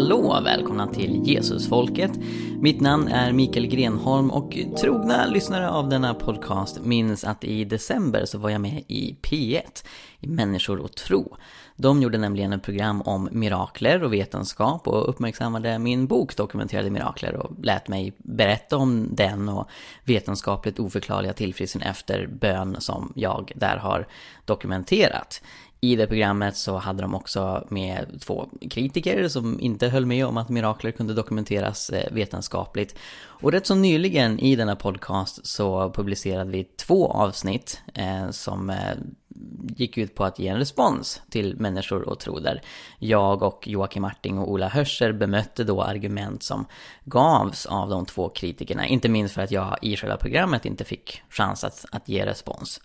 hallå! Välkomna till Jesusfolket. Mitt namn är Mikael Grenholm och trogna lyssnare av denna podcast minns att i december så var jag med i P1, i Människor och tro. De gjorde nämligen ett program om mirakler och vetenskap och uppmärksammade min bok Dokumenterade mirakler och lät mig berätta om den och vetenskapligt oförklarliga tillfrisknande efter bön som jag där har dokumenterat. I det programmet så hade de också med två kritiker som inte höll med om att mirakler kunde dokumenteras eh, vetenskapligt. Och rätt så nyligen i denna podcast så publicerade vi två avsnitt eh, som eh, gick ut på att ge en respons till människor och troder. jag och Joakim Marting och Ola Hörscher bemötte då argument som gavs av de två kritikerna. Inte minst för att jag i själva programmet inte fick chans att, att ge respons.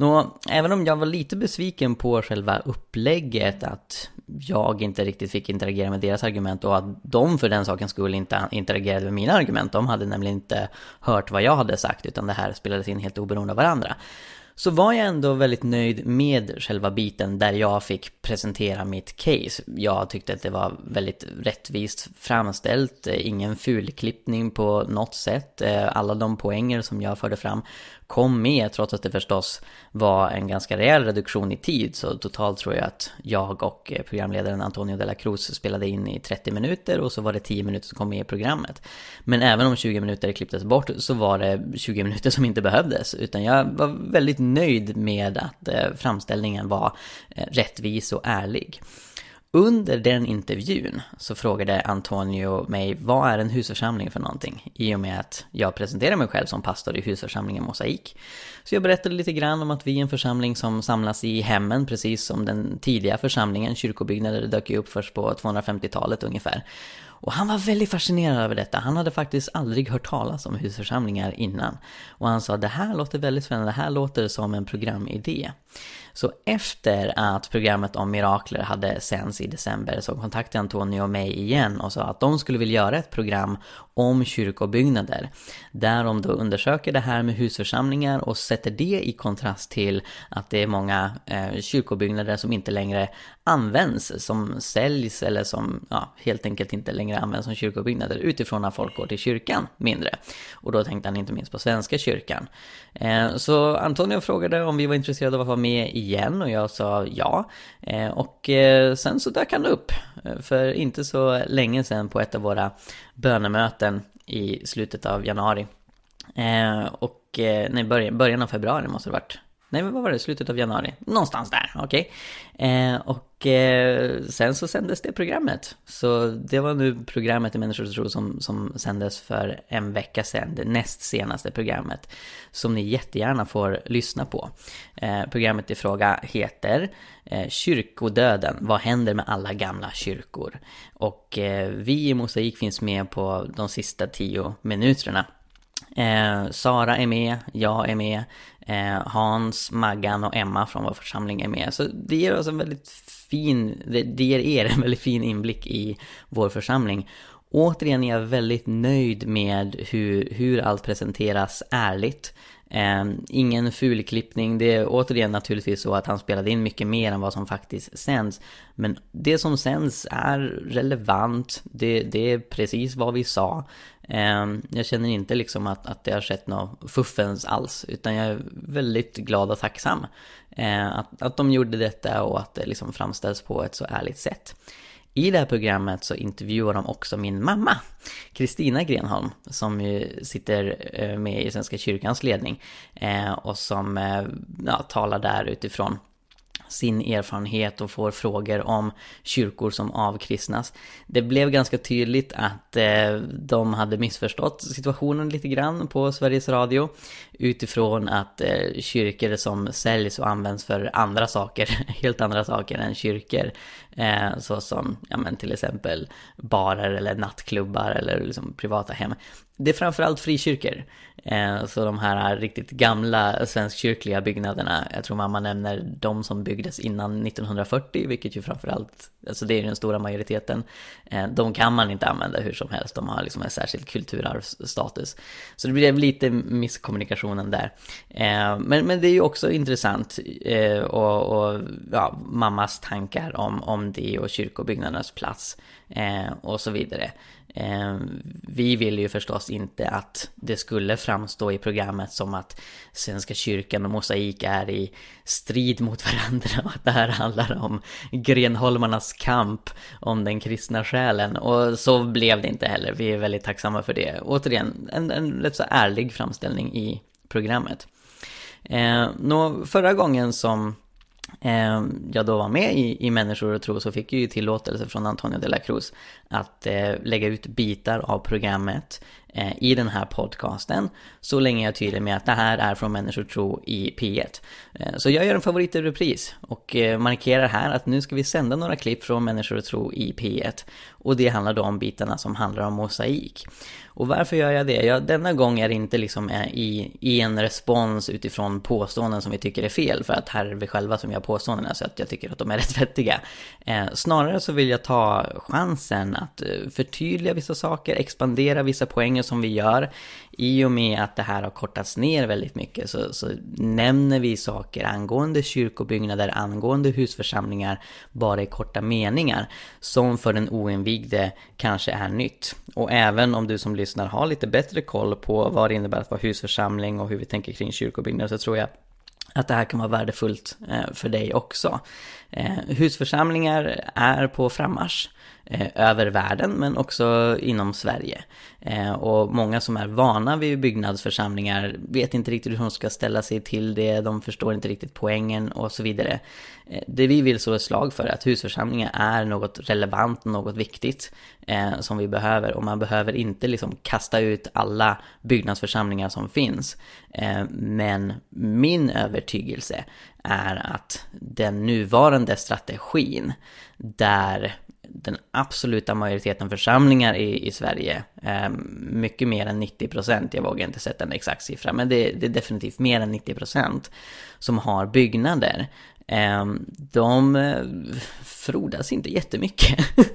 Nå, även om jag var lite besviken på själva upplägget, att jag inte riktigt fick interagera med deras argument och att de för den saken skulle inte interagerade med mina argument. De hade nämligen inte hört vad jag hade sagt, utan det här spelades in helt oberoende av varandra så var jag ändå väldigt nöjd med själva biten där jag fick presentera mitt case. Jag tyckte att det var väldigt rättvist framställt, ingen fulklippning på något sätt. Eh, alla de poänger som jag förde fram kom med trots att det förstås var en ganska rejäl reduktion i tid. Så totalt tror jag att jag och eh, programledaren Antonio de la Cruz spelade in i 30 minuter och så var det 10 minuter som kom med i programmet. Men även om 20 minuter klipptes bort så var det 20 minuter som inte behövdes. Utan jag var väldigt nöjd med att eh, framställningen var eh, rättvis och ärlig. Under den intervjun så frågade Antonio mig vad är en husförsamling för någonting? I och med att jag presenterar mig själv som pastor i husförsamlingen Mosaik. Så jag berättade lite grann om att vi är en församling som samlas i hemmen precis som den tidiga församlingen. Kyrkobyggnader dök ju upp först på 250-talet ungefär. Och han var väldigt fascinerad över detta. Han hade faktiskt aldrig hört talas om husförsamlingar innan. Och han sa det här låter väldigt spännande, det här låter som en programidé. Så efter att programmet om mirakler hade sänds i december så kontaktade Antonio mig igen och sa att de skulle vilja göra ett program om kyrkobyggnader. Där de då undersöker det här med husförsamlingar och sätter det i kontrast till att det är många eh, kyrkobyggnader som inte längre används, som säljs eller som ja, helt enkelt inte längre används som kyrkobyggnader utifrån att folk går till kyrkan mindre. Och då tänkte han inte minst på Svenska kyrkan. Eh, så Antonio frågade om vi var intresserade av att vara med igen och jag sa ja. Eh, och eh, sen så dök han upp eh, för inte så länge sedan på ett av våra bönemöten i slutet av januari. Eh, och eh, nej, början av februari måste det varit. Nej, men vad var det? Slutet av januari? Någonstans där, okej. Okay. Eh, och eh, sen så sändes det programmet. Så det var nu programmet i Människors tro som, som sändes för en vecka sedan. Det näst senaste programmet. Som ni jättegärna får lyssna på. Eh, programmet i fråga heter eh, Kyrkodöden. Vad händer med alla gamla kyrkor? Och eh, vi i Mosaik finns med på de sista tio minuterna. Eh, Sara är med, jag är med, Eh, Hans, Maggan och Emma från vår församling är med. Så det ger oss en väldigt fin, det, det ger er en väldigt fin inblick i vår församling. Återigen är jag väldigt nöjd med hur, hur allt presenteras ärligt. Eh, ingen fulklippning, det är återigen naturligtvis så att han spelade in mycket mer än vad som faktiskt sänds. Men det som sänds är relevant, det, det är precis vad vi sa. Ehm, jag känner inte liksom att, att det har skett något fuffens alls, utan jag är väldigt glad och tacksam eh, att, att de gjorde detta och att det liksom framställs på ett så ärligt sätt. I det här programmet så intervjuar de också min mamma, Kristina Grenholm, som ju sitter eh, med i Svenska kyrkans ledning eh, och som ja, talar där utifrån sin erfarenhet och får frågor om kyrkor som avkristnas. Det blev ganska tydligt att eh, de hade missförstått situationen lite grann på Sveriges Radio utifrån att eh, kyrkor som säljs och används för andra saker, helt andra saker än kyrkor, Så såsom ja, men till exempel barer eller nattklubbar eller liksom privata hem. Det är framförallt frikyrkor. Eh, så de här riktigt gamla svenskkyrkliga byggnaderna, jag tror mamma nämner de som byggdes innan 1940, vilket ju framförallt, alltså det är den stora majoriteten. Eh, de kan man inte använda hur som helst, de har liksom en särskild kulturarvsstatus. Så det blev lite misskommunikationen där. Eh, men, men det är ju också intressant och, och ja, mammas tankar om, om det och kyrkobyggnadernas plats och så vidare. Eh, vi vill ju förstås inte att det skulle framstå i programmet som att Svenska kyrkan och mosaik är i strid mot varandra och att det här handlar om grenholmarnas kamp om den kristna själen. Och så blev det inte heller, vi är väldigt tacksamma för det. Återigen, en, en rätt så ärlig framställning i programmet. Eh, nå, förra gången som eh, jag då var med i, i Människor och tro så fick jag ju tillåtelse från Antonio de la Cruz att eh, lägga ut bitar av programmet Eh, i den här podcasten så länge jag är tydlig med att det här är från Människor tro i P1. Eh, så jag gör en favorit i repris och eh, markerar här att nu ska vi sända några klipp från Människor och tro i P1 och det handlar då om bitarna som handlar om mosaik. Och varför gör jag det? Ja, denna gång är det inte liksom i, i en respons utifrån påståenden som vi tycker är fel, för att här är vi själva som gör påståendena, så att jag tycker att de är rätt vettiga. Eh, snarare så vill jag ta chansen att förtydliga vissa saker, expandera vissa poänger som vi gör. I och med att det här har kortats ner väldigt mycket så, så nämner vi saker angående kyrkobyggnader, angående husförsamlingar, bara i korta meningar, som för den oinvigde kanske är nytt. Och även om du som lyssnar har lite bättre koll på vad det innebär att vara husförsamling och hur vi tänker kring kyrkobyggnader så tror jag att det här kan vara värdefullt eh, för dig också. Eh, husförsamlingar är på frammarsch Eh, över världen men också inom Sverige. Eh, och många som är vana vid byggnadsförsamlingar vet inte riktigt hur de ska ställa sig till det, de förstår inte riktigt poängen och så vidare. Eh, det vi vill slå ett slag för är att husförsamlingar är något relevant, något viktigt som vi behöver. Och man behöver inte liksom kasta ut alla byggnadsförsamlingar som finns. Men min övertygelse är att den nuvarande strategin där den absoluta majoriteten församlingar i, i Sverige, eh, mycket mer än 90 procent, jag vågar inte sätta en exakt siffra, men det, det är definitivt mer än 90 procent som har byggnader. Ehm, de eh, frodas inte jättemycket.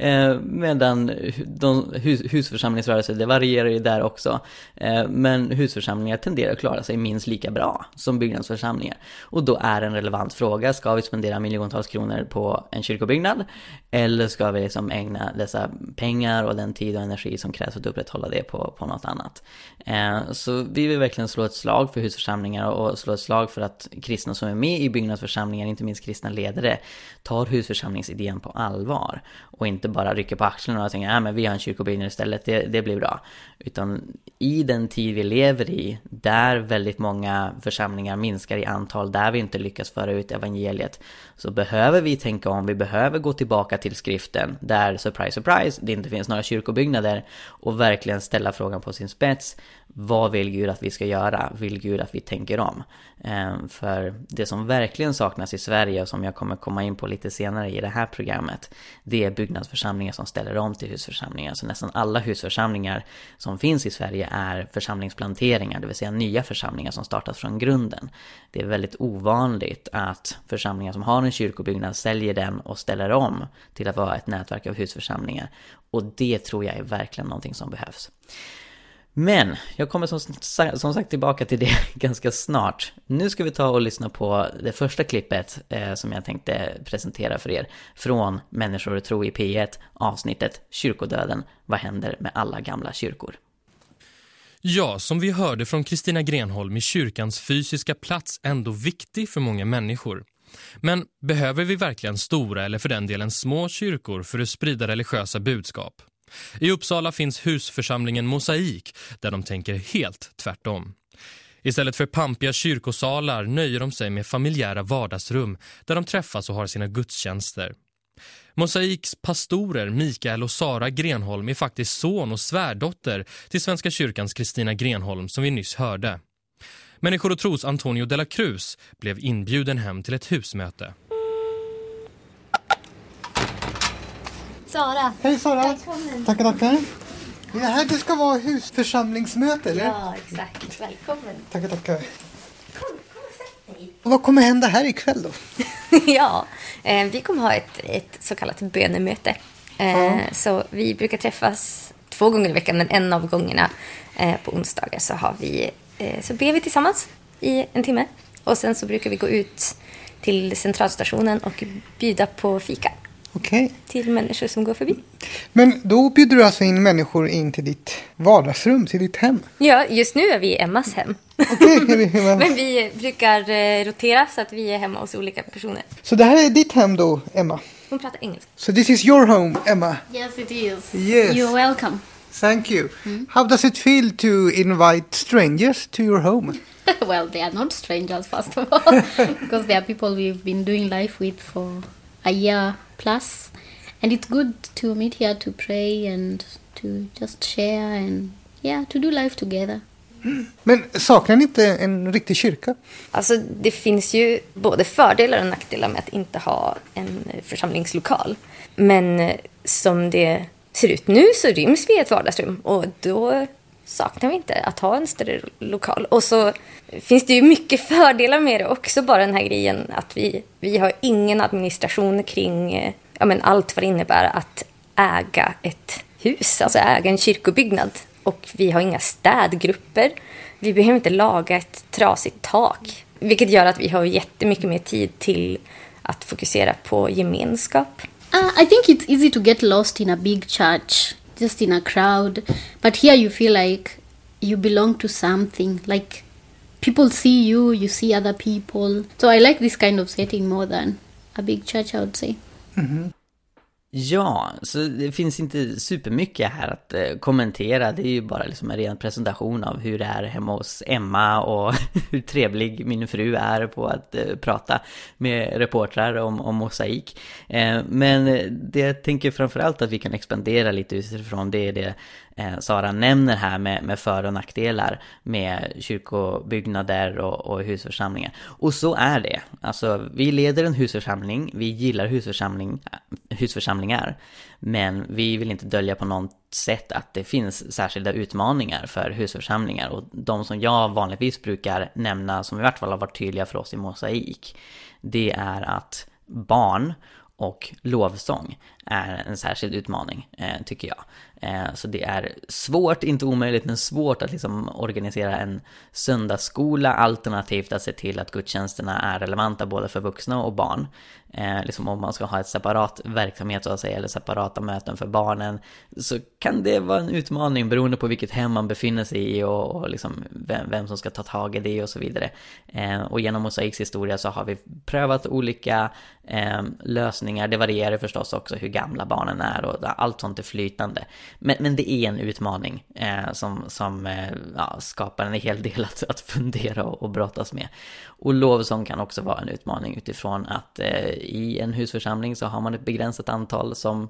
Ehm, medan de, hus, husförsamlingsrörelser, det varierar ju där också. Ehm, men husförsamlingar tenderar att klara sig minst lika bra som byggnadsförsamlingar. Och då är en relevant fråga, ska vi spendera miljontals kronor på en kyrkobyggnad? Eller ska vi liksom ägna dessa pengar och den tid och energi som krävs för att upprätthålla det på, på något annat? Så vi vill verkligen slå ett slag för husförsamlingar och slå ett slag för att kristna som är med i byggnadsförsamlingar, församlingar, inte minst kristna ledare, tar husförsamlingsidén på allvar. Och inte bara rycker på axlarna och tänker, att men vi har en kyrkobyggnad istället, det, det blir bra. Utan i den tid vi lever i, där väldigt många församlingar minskar i antal, där vi inte lyckas föra ut evangeliet, så behöver vi tänka om, vi behöver gå tillbaka till skriften, där, surprise, surprise, det inte finns några kyrkobyggnader, och verkligen ställa frågan på sin spets. Vad vill Gud att vi ska göra? Vill Gud att vi tänker om? Ehm, för det som verkligen saknas i Sverige och som jag kommer komma in på lite senare i det här programmet, det är byggnadsförsamlingar som ställer om till husförsamlingar. Så nästan alla husförsamlingar som finns i Sverige är församlingsplanteringar, det vill säga nya församlingar som startas från grunden. Det är väldigt ovanligt att församlingar som har en kyrkobyggnad säljer den och ställer om till att vara ett nätverk av husförsamlingar. Och det tror jag är verkligen någonting som behövs. Men jag kommer som, som, sagt tillbaka till det ganska snart. Nu ska vi ta och lyssna på det första klippet eh, som jag tänkte presentera för er från Människor och tro i P1 avsnittet Kyrkodöden. Vad händer med alla gamla kyrkor? Ja, som vi hörde från Kristina Grenholm är kyrkans fysiska plats ändå viktig för många människor. Men behöver vi verkligen stora eller för den delen små kyrkor för att sprida religiösa budskap? I Uppsala finns husförsamlingen Mosaik där de tänker helt tvärtom. Istället för pampiga kyrkosalar nöjer de sig med familjära vardagsrum där de träffas och har sina gudstjänster. Mosaiks pastorer Mikael och Sara Grenholm är faktiskt son och svärdotter till Svenska kyrkans Kristina Grenholm som vi nyss hörde. Människor och tros Antonio de la Cruz blev inbjuden hem till ett husmöte. Sara. Hej Sara. Välkommen. Tackar, tackar. Är det här det ska vara husförsamlingsmöte eller? Ja, exakt. Välkommen. Tackar, tackar. Kom, kom och sätt dig. Och vad kommer hända här ikväll då? ja, eh, vi kommer ha ett, ett så kallat bönemöte. Eh, ja. Så vi brukar träffas två gånger i veckan, men en av gångerna eh, på onsdagar så har vi, eh, så ber vi tillsammans i en timme. Och sen så brukar vi gå ut till centralstationen och bjuda på fika Okej. till människor som går förbi. Men då bjuder du alltså in människor in till ditt vardagsrum, till ditt hem? Ja, just nu är vi i Emmas hem. Hemma? Men vi brukar eh, rotera så att vi är hemma hos olika personer. Så det här är ditt hem då, Emma? Hon pratar engelska. So this is your home, Emma? Yes, it is. Yes. You're welcome. Thank you. How does it feel to invite strangers to your home? well, they are not strangers, first of all, because they are people we've been doing life with for a year plus. And it's good to meet here to pray and to just share and, yeah, to do life together. Men saknar ni inte en riktig kyrka? Alltså, det finns ju både fördelar och nackdelar med att inte ha en församlingslokal. Men eh, som det ser ut nu så ryms vi i ett vardagsrum och då saknar vi inte att ha en större lokal. Och så finns det ju mycket fördelar med det också, bara den här grejen att vi, vi har ingen administration kring eh, ja, men allt vad det innebär att äga ett hus, alltså äga en kyrkobyggnad. Och vi har inga städgrupper. Vi behöver inte laga ett trasigt tak. Vilket gör att vi har jättemycket mer tid till att fokusera på gemenskap. Uh, I think it's easy to get lost in a big church, just in a crowd. But here you feel like you belong to something. Like people see you, you see other people. So I like this kind of setting more than a big church, I would say. Mm-hmm. Ja, så det finns inte supermycket här att eh, kommentera. Det är ju bara liksom en ren presentation av hur det är hemma hos Emma och hur trevlig min fru är på att eh, prata med reportrar om, om mosaik. Eh, men det jag tänker framförallt att vi kan expandera lite utifrån det är det eh, Sara nämner här med, med för och nackdelar med kyrkobyggnader och, och husförsamlingar. Och så är det. Alltså, vi leder en husförsamling, vi gillar husförsamling, husförsamlingar, men vi vill inte dölja på något sätt att det finns särskilda utmaningar för husförsamlingar. Och de som jag vanligtvis brukar nämna, som i vart fall har varit tydliga för oss i Mosaik, det är att barn och lovsång är en särskild utmaning, eh, tycker jag. Eh, så det är svårt, inte omöjligt, men svårt att liksom organisera en söndagsskola alternativt att se till att gudstjänsterna är relevanta både för vuxna och barn. Eh, liksom om man ska ha ett separat verksamhet så att säga, eller separata möten för barnen, så kan det vara en utmaning beroende på vilket hem man befinner sig i och, och liksom vem, vem, som ska ta tag i det och så vidare. Eh, och genom Mosaiks historia så har vi prövat olika eh, lösningar, det varierar förstås också hur gamla barnen är och allt sånt är flytande. Men, men det är en utmaning eh, som, som eh, ja, skapar en hel del att, att fundera och, och brottas med. Och lovsång kan också vara en utmaning utifrån att eh, i en husförsamling så har man ett begränsat antal som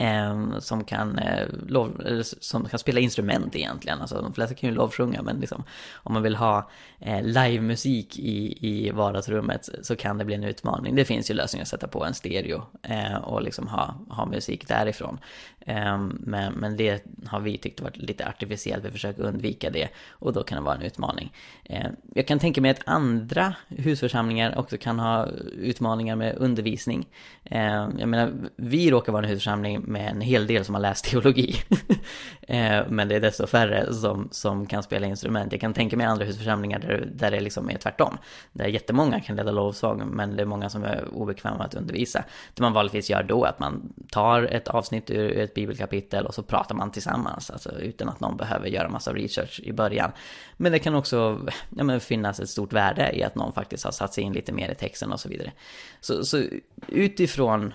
Ehm, som kan, eh, lov, eller som kan spela instrument egentligen. Alltså de flesta kan ju lovsjunga men liksom, om man vill ha eh, livemusik i, i vardagsrummet så kan det bli en utmaning. Det finns ju lösningar att sätta på en stereo eh, och liksom ha, ha musik därifrån. Eh, men, men det har vi tyckt varit lite artificiellt, vi försöker undvika det och då kan det vara en utmaning. Eh, jag kan tänka mig att andra husförsamlingar också kan ha utmaningar med undervisning. Ehm, jag menar, vi råkar vara en husförsamling med en hel del som har läst teologi. Eh, men det är desto färre som, som kan spela instrument. Jag kan tänka mig andra husförsamlingar där, där det liksom är tvärtom. Där jättemånga kan leda lovsång men det är många som är obekväma att undervisa. Det man vanligtvis gör då är att man tar ett avsnitt ur ett bibelkapitel och så pratar man tillsammans. Alltså utan att någon behöver göra massa research i början. Men det kan också ja, men finnas ett stort värde i att någon faktiskt har satt sig in lite mer i texten och så vidare. Så, så utifrån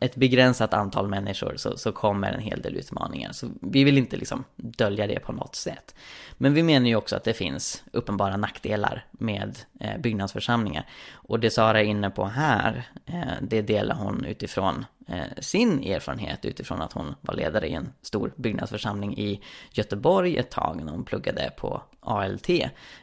ett begränsat antal människor så, så kommer en hel del utmaningar. Så vi vill inte liksom dölja det på något sätt. Men vi menar ju också att det finns uppenbara nackdelar med eh, byggnadsförsamlingar. Och det Sara är inne på här, eh, det delar hon utifrån eh, sin erfarenhet utifrån att hon var ledare i en stor byggnadsförsamling i Göteborg ett tag när hon pluggade på ALT.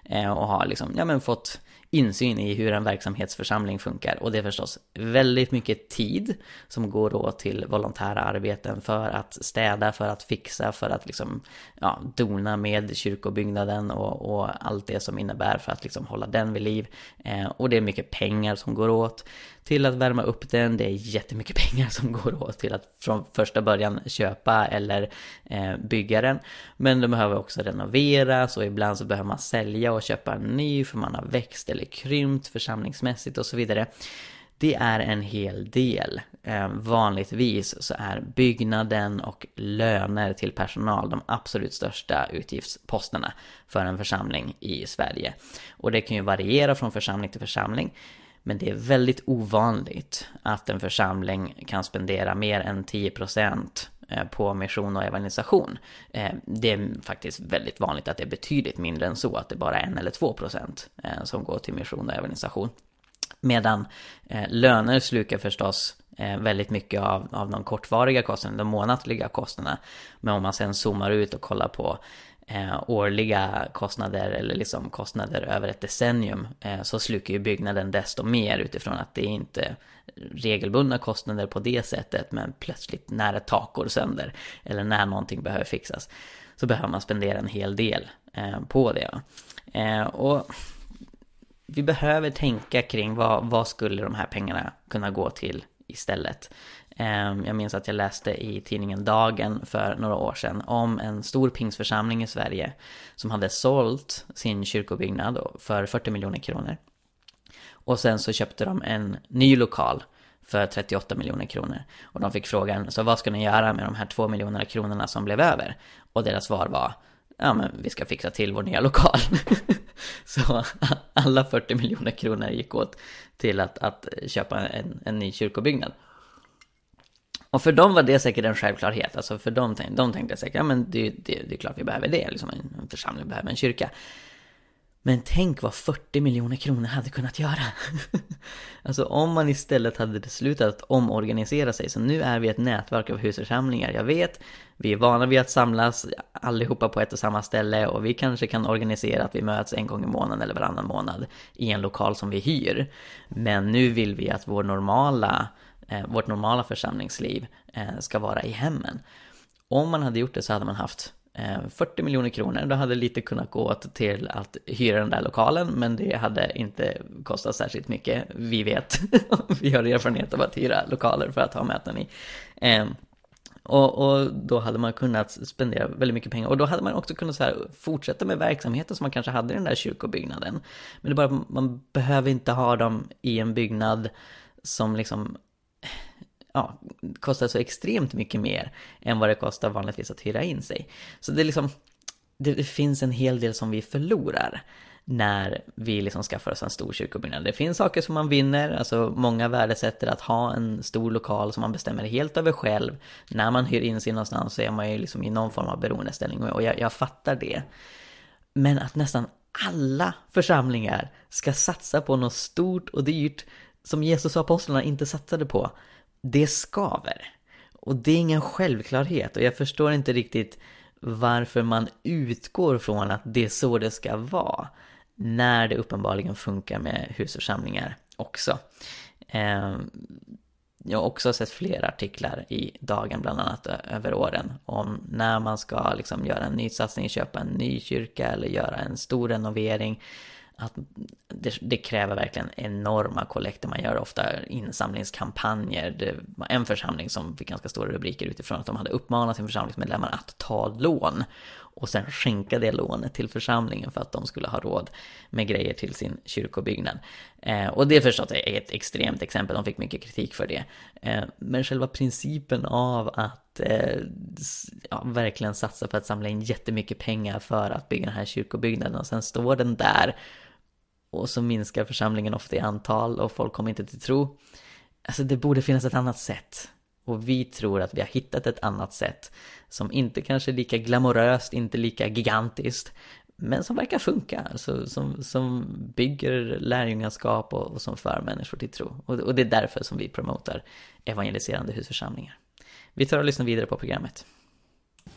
Eh, och har liksom, ja men fått insyn i hur en verksamhetsförsamling funkar. Och det är förstås väldigt mycket tid som går åt till volontära arbeten för att städa, för att fixa, för att liksom, ja, dona med kyrkobyggnaden och, och allt det som innebär för att liksom hålla den vid liv. Eh, och det är mycket pengar som går åt till att värma upp den. Det är jättemycket pengar som går åt till att från första början köpa eller eh, bygga den. Men den behöver också renoveras och ibland så behöver man sälja och köpa en ny för man har växt eller krympt församlingsmässigt och så vidare. Det är en hel del. Eh, vanligtvis så är byggnaden och löner till personal de absolut största utgiftsposterna för en församling i Sverige. Och det kan ju variera från församling till församling. Men det är väldigt ovanligt att en församling kan spendera mer än 10% eh, på mission och evangelisation. Eh, det är faktiskt väldigt vanligt att det är betydligt mindre än så, att det bara är en eller två procent eh, som går till mission och evangelisation. Medan löner slukar förstås väldigt mycket av, av de kortvariga kostnaderna, de månatliga kostnaderna. Men om man sen zoomar ut och kollar på eh, årliga kostnader eller liksom kostnader över ett decennium eh, så slukar ju byggnaden desto mer utifrån att det är inte regelbundna kostnader på det sättet men plötsligt när ett tak går sönder eller när någonting behöver fixas så behöver man spendera en hel del eh, på det. Eh, och vi behöver tänka kring vad, vad skulle de här pengarna kunna gå till istället. Ehm, jag minns att jag läste i tidningen Dagen för några år sedan om en stor pingsförsamling i Sverige som hade sålt sin kyrkobyggnad för 40 miljoner kronor. Och sen så köpte de en ny lokal för 38 miljoner kronor. Och de fick frågan, så vad ska ni göra med de här 2 miljoner kronorna som blev över? Och deras svar var, ja men vi ska fixa till vår nya lokal. så alla 40 miljoner kronor gick åt till att, att köpa en, en ny kyrkobyggnad. Och för dem var det säkert en självklarhet. Alltså för dem, de tänkte säkert, ja men det, det, det är klart vi behöver det. Liksom en församling behöver en kyrka. Men tänk vad 40 miljoner kronor hade kunnat göra. alltså om man istället hade beslutat att omorganisera sig. Så nu är vi ett nätverk av husförsamlingar. Jag vet, vi är vana vid att samlas allihopa på ett och samma ställe. Och vi kanske kan organisera att vi möts en gång i månaden eller varannan månad. I en lokal som vi hyr. Men nu vill vi att vår normala Eh, vårt normala församlingsliv eh, ska vara i hemmen. Om man hade gjort det så hade man haft eh, 40 miljoner kronor, då hade lite kunnat gå till att hyra den där lokalen, men det hade inte kostat särskilt mycket. Vi vet, vi har erfarenhet av att hyra lokaler för att ha möten i. Ehm, och, och, då hade man kunnat spendera väldigt mycket pengar. Och då hade man också kunnat så här, fortsätta med verksamheten som man kanske hade i den där kyrkobyggnaden. Men det är bara man behöver inte ha dem i en byggnad som liksom ja, kostar så extremt mycket mer än vad det kostar vanligtvis att hyra in sig. Så det är liksom, det, det finns en hel del som vi förlorar när vi liksom skaffar oss en stor kyrkobyggnad. Det finns saker som man vinner, alltså många värdesätter att ha en stor lokal som man bestämmer helt över själv. När man hyr in sig någonstans så är man ju liksom i någon form av beroendeställning och jag, jag fattar det. Men att nästan alla församlingar ska satsa på något stort och dyrt som Jesus och apostlarna inte satsade på det skaver. Och det är ingen självklarhet och jag förstår inte riktigt varför man utgår från att det är så det ska vara. När det uppenbarligen funkar med husförsamlingar också. Ehm, jag har också sett flera artiklar i Dagen bland annat över åren om när man ska liksom göra en ny satsning, köpa en ny kyrka eller göra en stor renovering att det, det, kräver verkligen enorma kollekter. Man gör ofta insamlingskampanjer. Det var en församling som fick ganska stora rubriker utifrån att de hade uppmanat sin församlingsmedlemmar att ta lån och sen skänka det lånet till församlingen för att de skulle ha råd med grejer till sin kyrkobyggnad. Eh, och det förstås är ett extremt exempel, de fick mycket kritik för det. Eh, men själva principen av att eh, ja, verkligen satsa på att samla in jättemycket pengar för att bygga den här kyrkobyggnaden och sen står den där och så minskar församlingen ofta i antal och folk kommer inte till tro. Alltså det borde finnas ett annat sätt. Och vi tror att vi har hittat ett annat sätt som inte kanske är lika glamoröst, inte lika gigantiskt, men som verkar funka, alltså, som, som bygger lärjungaskap och, och som för människor till tro. Och, och det är därför som vi promotar evangeliserande husförsamlingar. Vi tar och lyssnar vidare på programmet.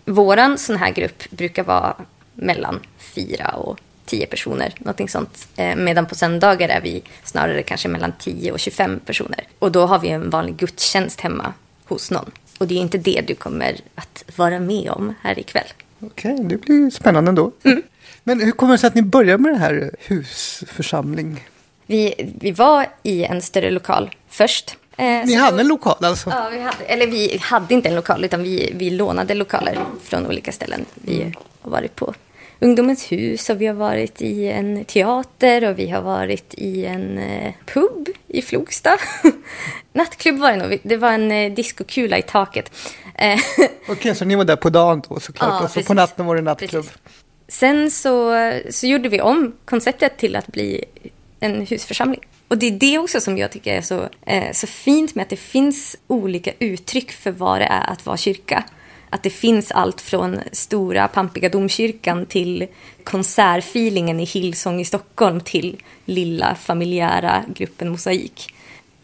Våran sån här grupp brukar vara mellan fyra och tio personer, någonting sånt. Eh, medan på söndagar är vi snarare kanske mellan 10 och 25 personer. Och då har vi en vanlig gudstjänst hemma hos någon. Och det är inte det du kommer att vara med om här ikväll. Okej, okay, det blir spännande ändå. Mm. Men hur kommer det sig att ni börjar med det här husförsamling? Vi, vi var i en större lokal först. Eh, Ni hade då- en lokal alltså? Ja, vi hade, eller vi hade inte en lokal utan vi, vi lånade lokaler från olika ställen. Vi har varit på Ungdomens hus och vi har varit i en teater och vi har varit i en eh, pub i Flogsta. Nattklubb var det nog. Det var en eh, diskokula i taket. Eh, Okej, så ni var där på dagen då såklart. Ja, och så precis. på natten var det nattklubb. Precis. Sen så, så gjorde vi om konceptet till att bli en husförsamling. Och det är det också som jag tycker är så, eh, så fint med att det finns olika uttryck för vad det är att vara kyrka. Att det finns allt från stora pampiga domkyrkan till konsertfeelingen i Hillsong i Stockholm till lilla familjära gruppen Mosaik.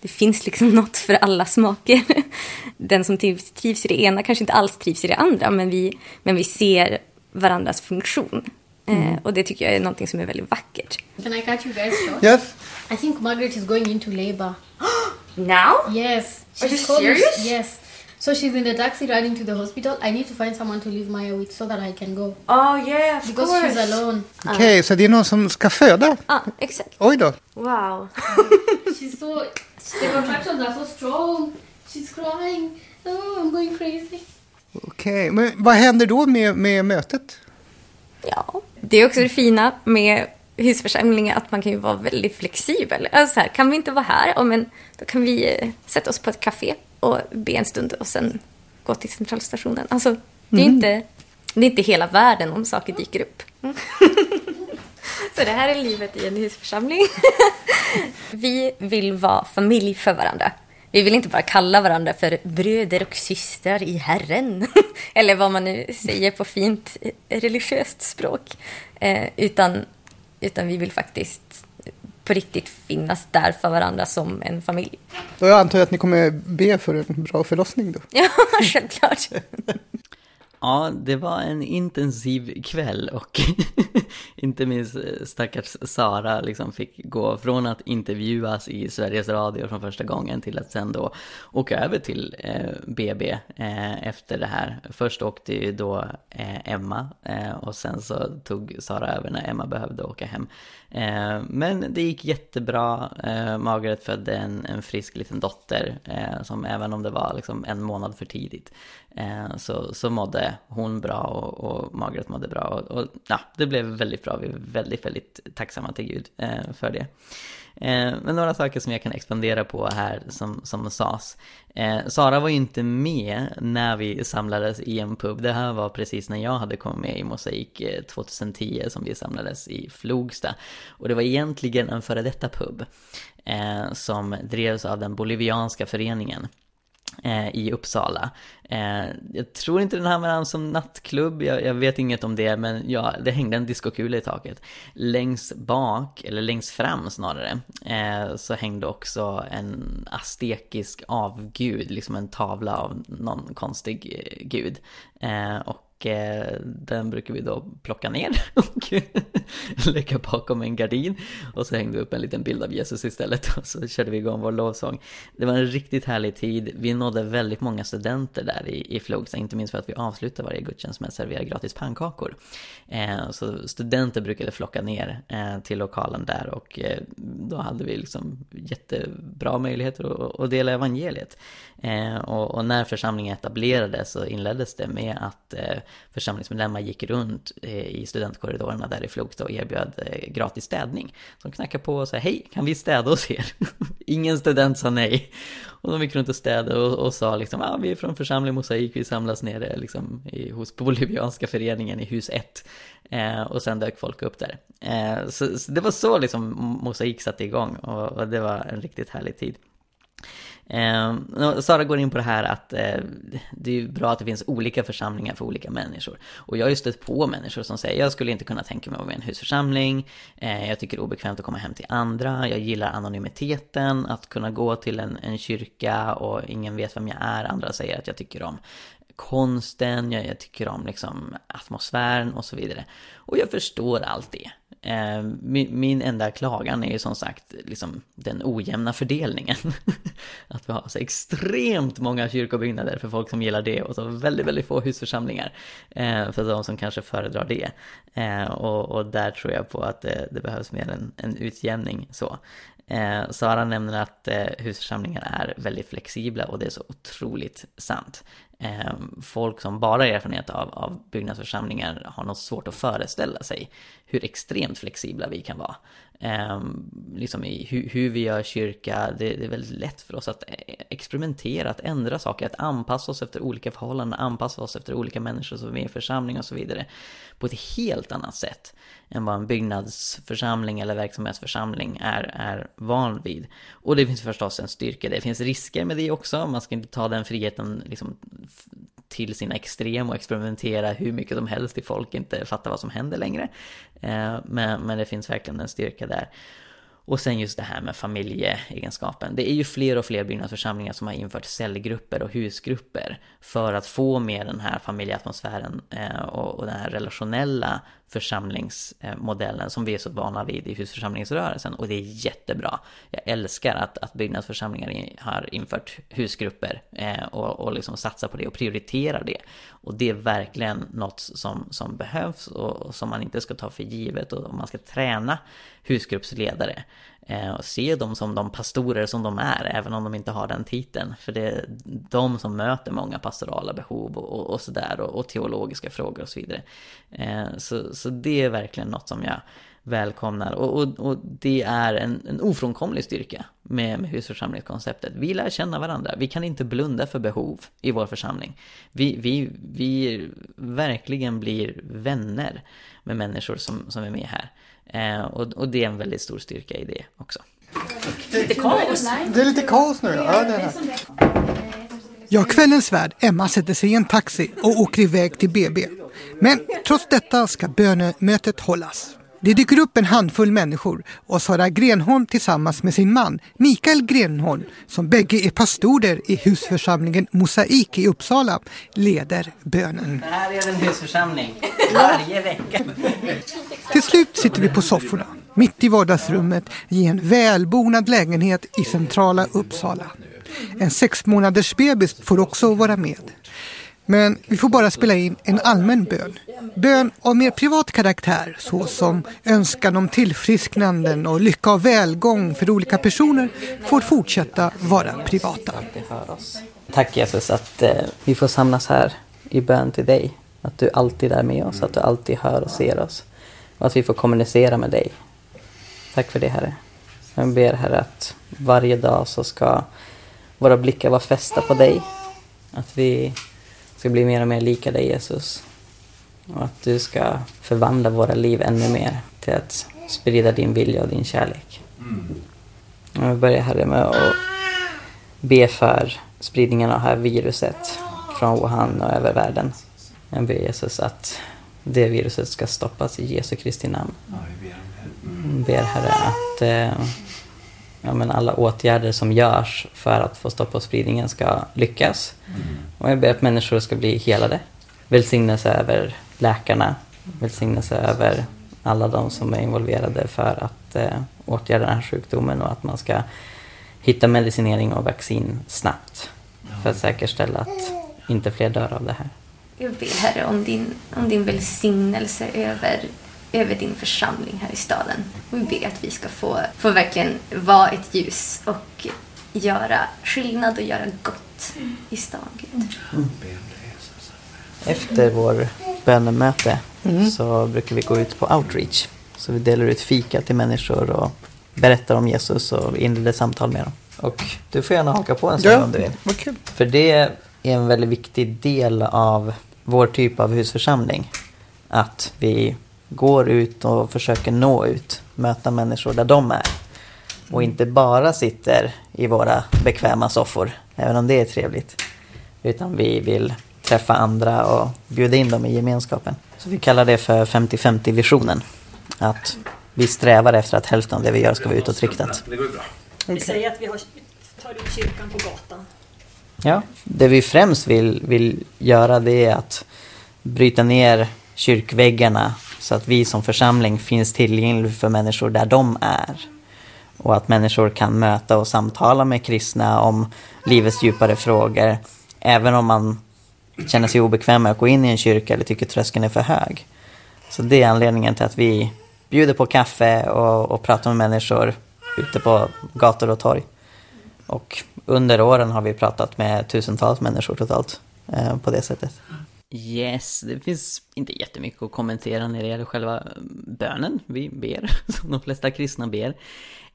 Det finns liksom något för alla smaker. Den som trivs, i det ena kanske inte alls trivs i det andra, men vi, men vi ser varandras funktion. Eh, och det tycker jag är någonting som är väldigt vackert. Can I cut you guys short? Yes. I think Margaret is going into labor. Now? Yes. Are you she's called me- serious? Yes. So she's in the taxi running to the hospital. I need to find someone to leave Maya with so that I can go. Oh yeah, of Because she's alone. Okej, så det är någon som ska föda? Ja, exakt. Oj då. Wow. She's so... The contractions are so strong. She's crying. Oh, I'm going crazy. Okej, men vad händer då med, med mötet? Ja, det är också det fina med husförsamlingar att man kan ju vara väldigt flexibel. Alltså så här, kan vi inte vara här, ja, men då kan vi eh, sätta oss på ett café och be en stund och sen gå till centralstationen. Alltså, det är, inte, det är inte hela världen om saker dyker upp. Så det här är livet i en husförsamling. Vi vill vara familj för varandra. Vi vill inte bara kalla varandra för bröder och systrar i Herren. Eller vad man nu säger på fint religiöst språk. Eh, utan, utan vi vill faktiskt på riktigt finnas där för varandra som en familj. Då jag antar att ni kommer be för en bra förlossning då. Ja, självklart. Ja, det var en intensiv kväll och inte minst eh, stackars Sara liksom fick gå från att intervjuas i Sveriges Radio från första gången till att sen då åka över till eh, BB eh, efter det här. Först åkte ju då eh, Emma eh, och sen så tog Sara över när Emma behövde åka hem. Eh, men det gick jättebra. Margaret födde en, en frisk liten dotter som även om det var liksom en månad för tidigt Eh, så, så mådde hon bra och, och Margaret mådde bra. Och, och ja, det blev väldigt bra. Vi är väldigt, väldigt tacksamma till Gud eh, för det. Eh, men några saker som jag kan expandera på här som, som sades. Eh, Sara var ju inte med när vi samlades i en pub. Det här var precis när jag hade kommit med i Mosaik eh, 2010 som vi samlades i Flogsta. Och det var egentligen en före detta pub eh, som drevs av den bolivianska föreningen Eh, i Uppsala. Eh, jag tror inte den hamnade an som nattklubb, jag, jag vet inget om det, men ja, det hängde en diskokula i taket. Längst bak, eller längst fram snarare, eh, så hängde också en aztekisk avgud, liksom en tavla av någon konstig gud. och och eh, den brukar vi då plocka ner och lägga bakom en gardin. Och så hängde vi upp en liten bild av Jesus istället och så körde vi igång vår lovsång. Det var en riktigt härlig tid. Vi nådde väldigt många studenter där i, i Flogsta, inte minst för att vi avslutade varje gudstjänst med att servera gratis pannkakor. Eh, så studenter brukade flocka ner eh, till lokalen där och eh, då hade vi liksom jättebra möjligheter att, att dela evangeliet. Eh, och, och när församlingen etablerades så inleddes det med att eh, församlingsmedlemmar gick runt eh, i studentkorridorerna där i Flogsta och erbjöd eh, gratis städning. Så de knackade på och sa hej, kan vi städa hos er? Ingen student sa nej. Och de gick runt och städade och, och sa liksom, ah, vi är från församling Mosaik, vi samlas nere liksom i, hos Bolivianska föreningen i hus 1. Eh, och sen dök folk upp där. Eh, så, så det var så liksom Mosaik satte igång och, och det var en riktigt härlig tid. Eh, Sara går in på det här att eh, det är bra att det finns olika församlingar för olika människor. Och jag har ju stött på människor som säger jag skulle inte kunna tänka mig att vara med i en husförsamling. Eh, jag tycker det är obekvämt att komma hem till andra. Jag gillar anonymiteten, att kunna gå till en, en kyrka och ingen vet vem jag är. Andra säger att jag tycker om konsten, jag, jag tycker om liksom atmosfären och så vidare. Och jag förstår allt det. Eh, min, min enda klagan är ju som sagt liksom den ojämna fördelningen. att vi har så extremt många kyrkobyggnader för folk som gillar det och så väldigt, väldigt få husförsamlingar eh, för de som kanske föredrar det. Eh, och, och, där tror jag på att det, det behövs mer en, en utjämning så. Eh, Sara nämner att eh, husförsamlingar är väldigt flexibla och det är så otroligt sant. Ehm, folk som bara har erfarenhet av, av byggnadsförsamlingar har nog svårt att föreställa sig hur extremt flexibla vi kan vara. Eh, liksom i hur, hur, vi gör kyrka, det, det, är väldigt lätt för oss att e-, experimentera, att ändra saker, att anpassa oss efter olika förhållanden, anpassa oss efter olika människor som är i församling och så vidare. På ett helt annat sätt än vad en byggnadsförsamling eller verksamhetsförsamling är, är van vid. Och det finns förstås en styrka, det finns risker med det också, man ska inte ta den friheten liksom till sina extrem och experimentera hur mycket som helst till folk inte fattar vad som händer längre. Eh, men, men det finns verkligen en styrka där. Och sen just det här med familjeegenskapen. Det är ju fler och fler byggnadsförsamlingar som har infört cellgrupper och husgrupper för att få med den här familjeatmosfären eh, och den här relationella församlingsmodellen som vi är så vana vid i husförsamlingsrörelsen och det är jättebra. Jag älskar att, att byggnadsförsamlingar har infört husgrupper eh, och, och liksom satsar på det och prioriterar det. Och det är verkligen något som, som behövs och som man inte ska ta för givet och man ska träna husgruppsledare Eh, och se dem som de pastorer som de är, även om de inte har den titeln. För det är de som möter många pastorala behov och, och, sådär och, och, teologiska frågor och så vidare. Eh, så, så det är verkligen något som jag välkomnar och, och, och det är en, en ofrånkomlig styrka med, med husförsamlingskonceptet. Vi lär känna varandra, vi kan inte blunda för behov i vår församling. Vi, vi, vi verkligen blir vänner med människor som, som är med här. Eh, och, och det är en väldigt stor styrka i det också. Lite kaos. Det är lite kaos nu. Ja, det är Ja, kvällens värd, Emma, sätter sig i en taxi och åker iväg till BB. Men trots detta ska bönemötet hållas. Det dyker upp en handfull människor och Sara Grenholm tillsammans med sin man Mikael Grenholm, som bägge är pastorer i husförsamlingen Mosaik i Uppsala, leder bönen. Det här är en husförsamling, varje vecka. Till slut sitter vi på sofforna, mitt i vardagsrummet i en välbonad lägenhet i centrala Uppsala. En sex månaders bebis får också vara med. Men vi får bara spela in en allmän bön. Bön av mer privat karaktär såsom önskan om tillfrisknanden och lycka och välgång för olika personer får fortsätta vara privata. Tack Jesus att eh, vi får samlas här i bön till dig. Att du alltid är med oss, att du alltid hör och ser oss. Och att vi får kommunicera med dig. Tack för det Herre. Jag ber Herre att varje dag så ska våra blickar vara fästa på dig. Att vi ska bli mer och mer lika dig Jesus. Och att du ska förvandla våra liv ännu mer till att sprida din vilja och din kärlek. Mm. Och vi börjar Herre med att be för spridningen av det här viruset från Wuhan och över världen. Jag ber Jesus att det viruset ska stoppas i Jesu Kristi namn. Jag ber Herre att eh, ja, men alla åtgärder som görs för att få stopp på spridningen ska lyckas. Mm. Och jag ber att människor ska bli helade. Välsignelse över läkarna, välsignelse över alla de som är involverade för att eh, åtgärda den här sjukdomen och att man ska hitta medicinering och vaccin snabbt för att säkerställa att inte fler dör av det här. Jag ber Herre om din, om din välsignelse över över din församling här i staden. Och vi ber att vi ska få, få verkligen vara ett ljus och göra skillnad och göra gott i stan, Gud. Mm. Efter vår bönemöte mm. så brukar vi gå ut på outreach. Så vi delar ut fika till människor och berättar om Jesus och inleder samtal med dem. Och du får gärna haka på en stund ja, om du vill. Okay. För det är en väldigt viktig del av vår typ av husförsamling. Att vi går ut och försöker nå ut, möta människor där de är. Och inte bara sitter i våra bekväma soffor, även om det är trevligt. Utan vi vill träffa andra och bjuda in dem i gemenskapen. Så vi kallar det för 50-50 visionen. Att vi strävar efter att hälften av det vi gör ska vara utåtriktat. Vi säger att vi har, tar ut kyrkan på gatan. Ja, det vi främst vill, vill göra det är att bryta ner kyrkväggarna så att vi som församling finns tillgängliga för människor där de är. Och att människor kan möta och samtala med kristna om livets djupare frågor. Även om man känner sig obekväm med att gå in i en kyrka eller tycker tröskeln är för hög. Så det är anledningen till att vi bjuder på kaffe och, och pratar med människor ute på gator och torg. Och under åren har vi pratat med tusentals människor totalt eh, på det sättet. Yes, det finns inte jättemycket att kommentera när det gäller själva mm, bönen. Vi ber, som de flesta kristna ber.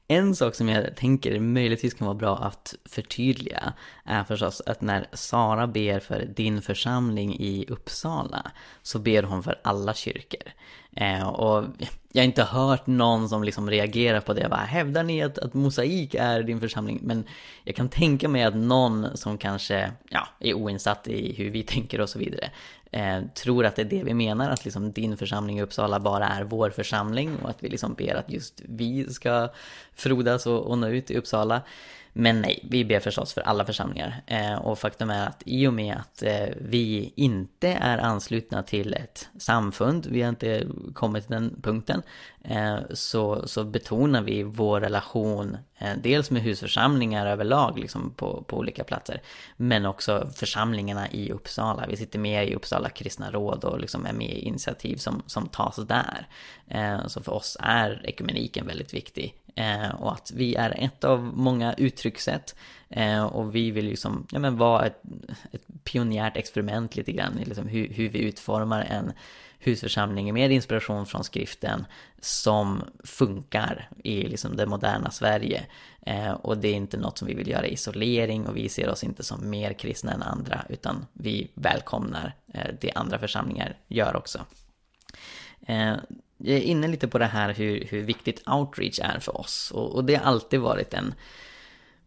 En sak som jag tänker möjligtvis kan vara bra att förtydliga är förstås att när Sara ber för din församling i Uppsala så ber hon för alla kyrkor. Eh, och jag har inte hört någon som liksom reagerar på det. Bara, Hävdar ni att, att mosaik är din församling? Men jag kan tänka mig att någon som kanske ja, är oinsatt i hur vi tänker och så vidare eh, tror att det är det vi menar, att liksom din församling i Uppsala bara är vår församling och att vi liksom ber att just vi ska frodas och, och nå ut i Uppsala. Men nej, vi ber förstås för alla församlingar. Eh, och faktum är att i och med att eh, vi inte är anslutna till ett samfund, vi har inte kommit till den punkten, eh, så, så betonar vi vår relation dels med husförsamlingar överlag liksom på, på olika platser, men också församlingarna i Uppsala. Vi sitter med i Uppsala kristna råd och liksom är med i initiativ som, som tas där. Så för oss är ekumeniken väldigt viktig. Eh, och att vi är ett av många uttryckssätt. Eh, och vi vill liksom, ja men vara ett, ett pionjärt experiment lite grann i liksom hur, hur vi utformar en husförsamling med inspiration från skriften som funkar i liksom det moderna Sverige. Eh, och det är inte något som vi vill göra i isolering och vi ser oss inte som mer kristna än andra utan vi välkomnar eh, det andra församlingar gör också. Eh, jag är inne lite på det här hur, hur viktigt outreach är för oss. Och, och det har alltid varit en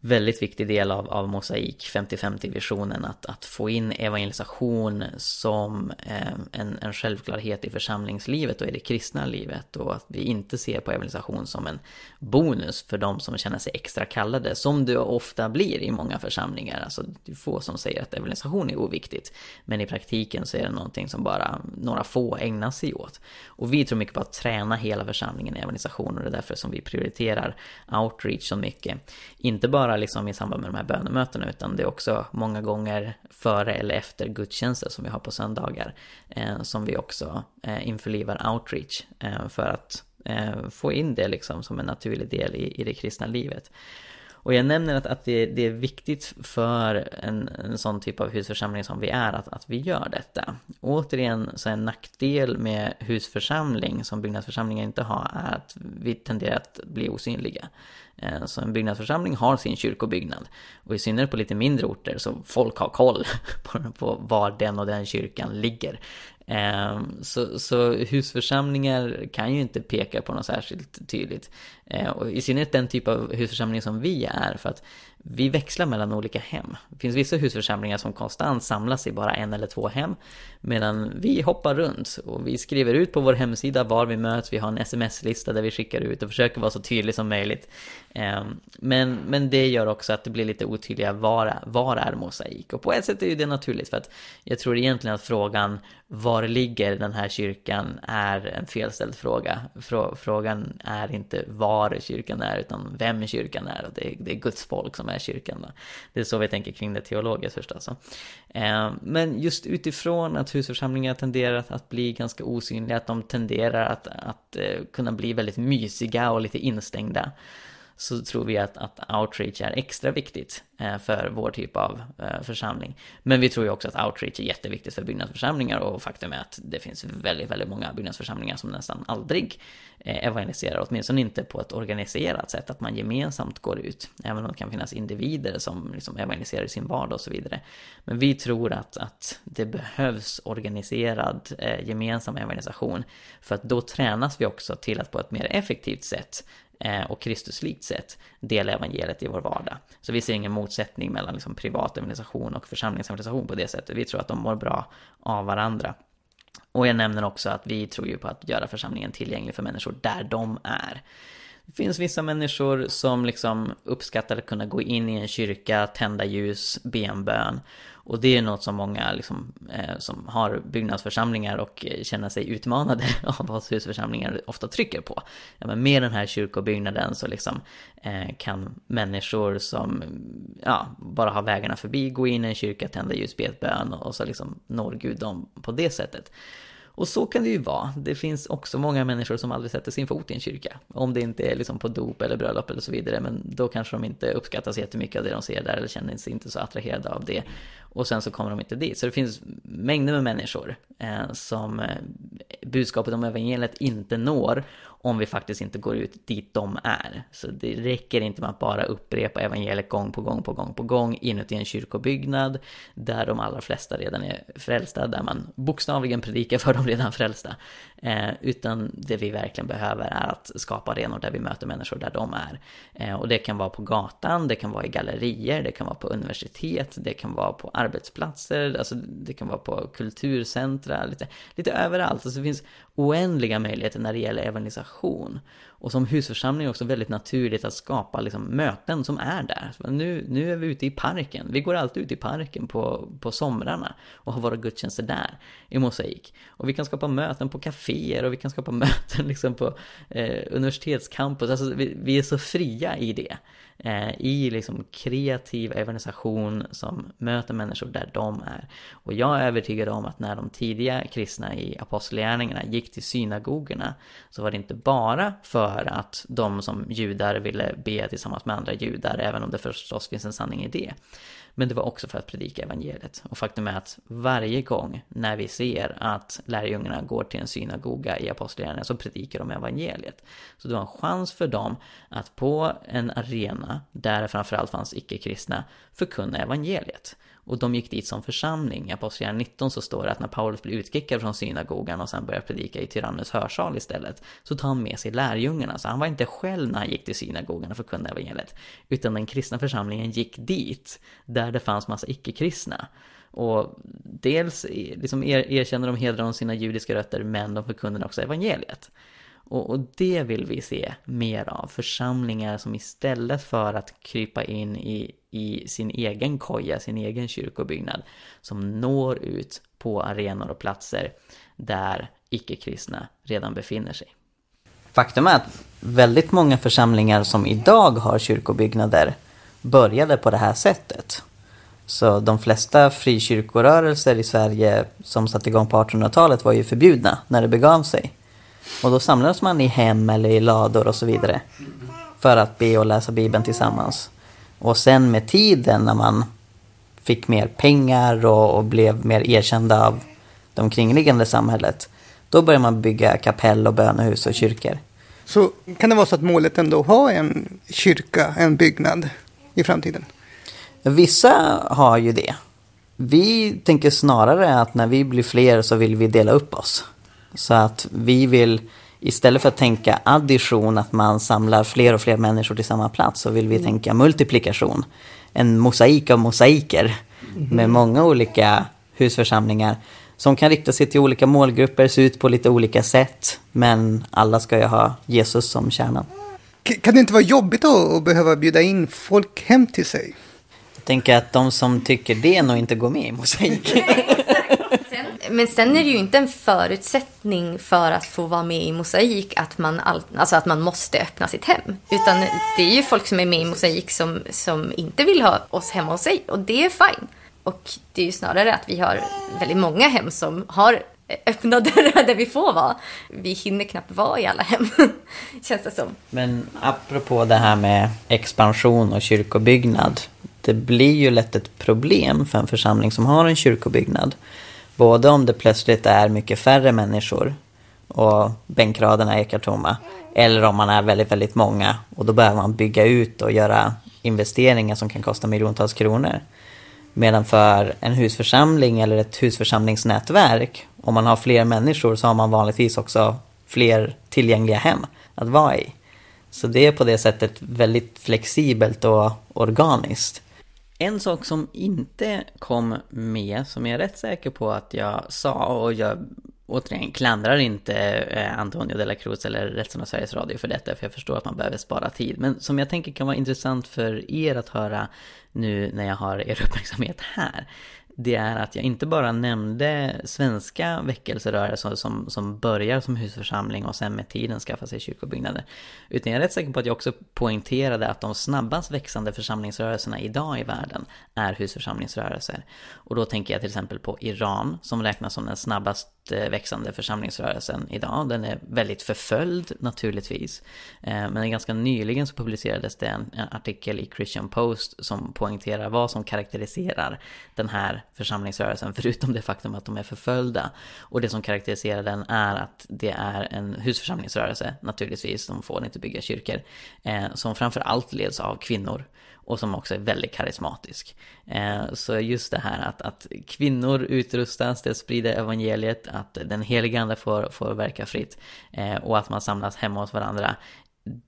väldigt viktig del av, av Mosaik 50-50-visionen att, att få in evangelisation som eh, en, en självklarhet i församlingslivet och i det kristna livet och att vi inte ser på evangelisation som en bonus för de som känner sig extra kallade som det ofta blir i många församlingar. Alltså det är få som säger att evangelisation är oviktigt men i praktiken så är det någonting som bara några få ägnar sig åt. Och vi tror mycket på att träna hela församlingen i evangelisation och det är därför som vi prioriterar outreach så mycket. Inte bara bara liksom i samband med de här bönemötena utan det är också många gånger före eller efter gudstjänster som vi har på söndagar eh, som vi också eh, införlivar outreach eh, för att eh, få in det liksom som en naturlig del i, i det kristna livet. Och jag nämner att, att det, det är viktigt för en, en sån typ av husförsamling som vi är att, att vi gör detta. Återigen så en nackdel med husförsamling som byggnadsförsamlingar inte har är att vi tenderar att bli osynliga. Eh, så en byggnadsförsamling har sin kyrkobyggnad. Och i synnerhet på lite mindre orter så folk har koll på var den och den kyrkan ligger. Ehm, så, så husförsamlingar kan ju inte peka på något särskilt tydligt. Ehm, och i synnerhet den typ av husförsamling som vi är, för att vi växlar mellan olika hem. Det finns vissa husförsamlingar som konstant samlas i bara en eller två hem. Medan vi hoppar runt och vi skriver ut på vår hemsida var vi möts. Vi har en sms-lista där vi skickar ut och försöker vara så tydlig som möjligt. Ehm, men, men det gör också att det blir lite otydliga var, var är mosaik? Och på ett sätt är ju det naturligt för att jag tror egentligen att frågan var ligger den här kyrkan är en felställd fråga. Frågan är inte var kyrkan är utan vem kyrkan är och det är, det är Guds folk som är kyrkan. Då. Det är så vi tänker kring det teologiskt förstås. Ehm, men just utifrån att husförsamlingar tenderar att bli ganska osynliga, att de tenderar att, att eh, kunna bli väldigt mysiga och lite instängda så tror vi att, att outreach är extra viktigt eh, för vår typ av eh, församling. Men vi tror ju också att outreach är jätteviktigt för byggnadsförsamlingar och faktum är att det finns väldigt, väldigt många byggnadsförsamlingar som nästan aldrig eh, evangeliserar, åtminstone inte på ett organiserat sätt, att man gemensamt går ut, även om det kan finnas individer som liksom evangeliserar i sin vardag och så vidare. Men vi tror att, att det behövs organiserad gemensam evangelisation, för att då tränas vi också till att på ett mer effektivt sätt Eh, och Kristuslikt sätt dela evangeliet i vår vardag. Så vi ser ingen motsättning mellan liksom privat evangelisation och församlingsevangelisation på det sättet. Vi tror att de mår bra av varandra. Och jag nämner också att vi tror ju på att göra församlingen tillgänglig för människor där de är. Det finns vissa människor som liksom uppskattar att kunna gå in i en kyrka, tända ljus, be en bön. Och det är något som många liksom, eh, som har byggnadsförsamlingar och känner sig utmanade av vad husförsamlingar ofta trycker på. Ja, men med den här kyrkobyggnaden så liksom, eh, kan människor som ja, bara har vägarna förbi gå in i en kyrka, tända ljus, be ett bön och så liksom når Gud dem på det sättet. Och så kan det ju vara. Det finns också många människor som aldrig sätter sin fot i en kyrka. Om det inte är liksom på dop eller bröllop eller så vidare. Men då kanske de inte uppskattar så jättemycket av det de ser där eller känner sig inte så attraherade av det. Och sen så kommer de inte dit. Så det finns mängder med människor eh, som eh, budskapet om evangeliet inte når om vi faktiskt inte går ut dit de är. Så det räcker inte med att bara upprepa evangeliet gång på gång på gång på gång inuti en kyrkobyggnad där de allra flesta redan är frälsta, där man bokstavligen predikar för de redan frälsta. Eh, utan det vi verkligen behöver är att skapa arenor där vi möter människor där de är. Eh, och det kan vara på gatan, det kan vara i gallerier, det kan vara på universitet, det kan vara på arbetsplatser, alltså det kan vara på kulturcentra, lite, lite överallt. Alltså det finns oändliga möjligheter när det gäller evangelisation. Och som husförsamling är det också väldigt naturligt att skapa liksom möten som är där. Nu, nu är vi ute i parken. Vi går alltid ut i parken på, på somrarna och har våra gudstjänster där i mosaik. Och vi kan skapa möten på kaféer och vi kan skapa möten liksom på eh, universitetscampus. Alltså vi, vi är så fria i det Eh, i liksom kreativ evangelisation som möter människor där de är. Och jag är övertygad om att när de tidiga kristna i apostlagärningarna gick till synagogorna så var det inte bara för att de som judar ville be tillsammans med andra judar, även om det förstås finns en sanning i det. Men det var också för att predika evangeliet. Och faktum är att varje gång när vi ser att lärjungarna går till en synagoga i apostlagärningarna så predikar de evangeliet. Så det var en chans för dem att på en arena där framförallt fanns icke-kristna förkunna evangeliet. Och de gick dit som församling. I Apostlagärningarna 19 så står det att när Paulus blir utkickad från synagogan och sen börjar predika i Tyrannus hörsal istället, så tar han med sig lärjungarna. Så han var inte själv när han gick till synagogan och förkunnade evangeliet, utan den kristna församlingen gick dit, där det fanns massa icke-kristna. Och dels liksom er, erkänner de hedrar de sina judiska rötter, men de förkunnar också evangeliet. Och, och, det vill vi se mer av. Församlingar som istället för att krypa in i, i sin egen koja, sin egen kyrkobyggnad, som når ut på arenor och platser där icke-kristna redan befinner sig. Faktum är att väldigt många församlingar som idag har kyrkobyggnader började på det här sättet. Så de flesta frikyrkorörelser i Sverige som satte igång på 1800-talet var ju förbjudna när det begav sig. Och då samlades man i hem eller i lador och så vidare. För att be och läsa Bibeln tillsammans. Och sen med tiden när man fick mer pengar och, och blev mer erkända av det omkringliggande samhället. Då började man bygga kapell och bönehus och kyrkor. Så kan det vara så att målet ändå har en kyrka, en byggnad i framtiden? Vissa har ju det. Vi tänker snarare att när vi blir fler så vill vi dela upp oss. Så att vi vill istället för att tänka addition, att man samlar fler och fler människor till samma plats, så vill vi mm. tänka multiplikation. En mosaik av mosaiker mm. med många olika husförsamlingar som kan rikta sig till olika målgrupper, se ut på lite olika sätt, men alla ska ju ha Jesus som kärnan. Kan det inte vara jobbigt att behöva bjuda in folk hem till sig? Jag tänker att de som tycker det nog inte går med i mosaik. Men sen är det ju inte en förutsättning för att få vara med i Mosaik att man, all, alltså att man måste öppna sitt hem. Utan det är ju folk som är med i Mosaik som, som inte vill ha oss hemma hos sig och det är fine. Och det är ju snarare att vi har väldigt många hem som har öppna dörrar där vi får vara. Vi hinner knappt vara i alla hem, känns det som. Men apropå det här med expansion och kyrkobyggnad. Det blir ju lätt ett problem för en församling som har en kyrkobyggnad Både om det plötsligt är mycket färre människor och bänkraderna ekar tomma. Eller om man är väldigt, väldigt många och då behöver man bygga ut och göra investeringar som kan kosta miljontals kronor. Medan för en husförsamling eller ett husförsamlingsnätverk, om man har fler människor så har man vanligtvis också fler tillgängliga hem att vara i. Så det är på det sättet väldigt flexibelt och organiskt. En sak som inte kom med, som jag är rätt säker på att jag sa, och jag återigen klandrar inte eh, Antonio de la Cruz eller resten av Sveriges Radio för detta, för jag förstår att man behöver spara tid. Men som jag tänker kan vara intressant för er att höra nu när jag har er uppmärksamhet här det är att jag inte bara nämnde svenska väckelserörelser som, som börjar som husförsamling och sen med tiden skaffar sig kyrkobyggnader. Utan jag är rätt säker på att jag också poängterade att de snabbast växande församlingsrörelserna idag i världen är husförsamlingsrörelser. Och då tänker jag till exempel på Iran som räknas som den snabbast eh, växande församlingsrörelsen idag. Den är väldigt förföljd naturligtvis. Eh, men ganska nyligen så publicerades det en artikel i Christian Post som poängterar vad som karaktäriserar den här församlingsrörelsen, förutom det faktum att de är förföljda. Och det som karaktäriserar den är att det är en husförsamlingsrörelse, naturligtvis, de får inte bygga kyrkor, eh, som framför allt leds av kvinnor och som också är väldigt karismatisk. Eh, så just det här att, att kvinnor utrustas till att sprida evangeliet, att den heliga ande får, får verka fritt eh, och att man samlas hemma hos varandra.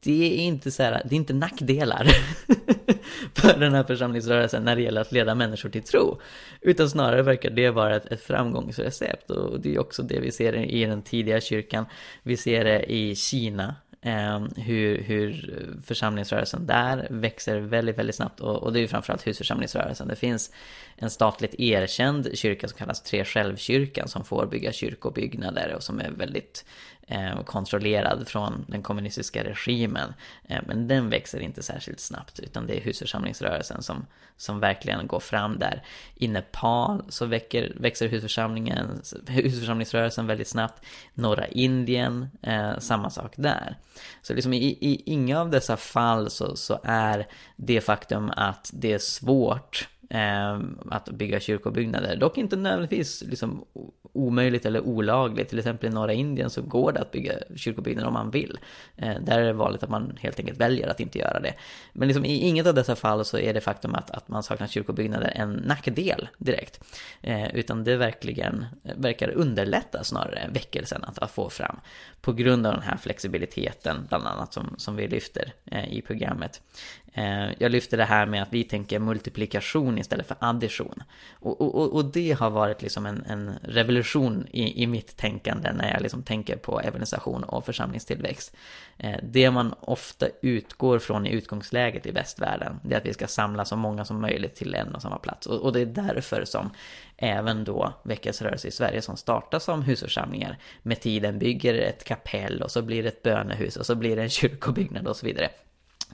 Det är inte så här, det är inte nackdelar för den här församlingsrörelsen när det gäller att leda människor till tro. Utan snarare verkar det vara ett, ett framgångsrecept och det är också det vi ser i den tidiga kyrkan. Vi ser det i Kina Ehm, hur, hur församlingsrörelsen där växer väldigt, väldigt snabbt och, och det är ju framförallt husförsamlingsrörelsen. Det finns en statligt erkänd kyrka som kallas Tre självkyrkan som får bygga kyrkobyggnader och som är väldigt Eh, kontrollerad från den kommunistiska regimen. Eh, men den växer inte särskilt snabbt utan det är husförsamlingsrörelsen som, som verkligen går fram där. I Nepal så väcker, växer husförsamlingen, husförsamlingsrörelsen väldigt snabbt. Norra Indien, eh, samma sak där. Så liksom i, i inga av dessa fall så, så är det faktum att det är svårt Ehm, att bygga kyrkobyggnader. Dock inte nödvändigtvis liksom omöjligt eller olagligt. Till exempel i norra Indien så går det att bygga kyrkobyggnader om man vill. Eh, där är det vanligt att man helt enkelt väljer att inte göra det. Men liksom i inget av dessa fall så är det faktum att, att man saknar kyrkobyggnader en nackdel direkt. Eh, utan det verkligen eh, verkar underlätta snarare väckelsen att, att få fram. På grund av den här flexibiliteten bland annat som, som vi lyfter eh, i programmet. Eh, jag lyfter det här med att vi tänker multiplikation istället för addition. Och, och, och det har varit liksom en, en revolution i, i, mitt tänkande när jag liksom tänker på evangelisation och församlingstillväxt. Eh, det man ofta utgår från i utgångsläget i västvärlden, det är att vi ska samla så många som möjligt till en och samma plats. Och, och det är därför som även då väckelserörelse i Sverige som startas som husförsamlingar med tiden bygger ett kapell och så blir det ett bönehus och så blir det en kyrkobyggnad och så vidare.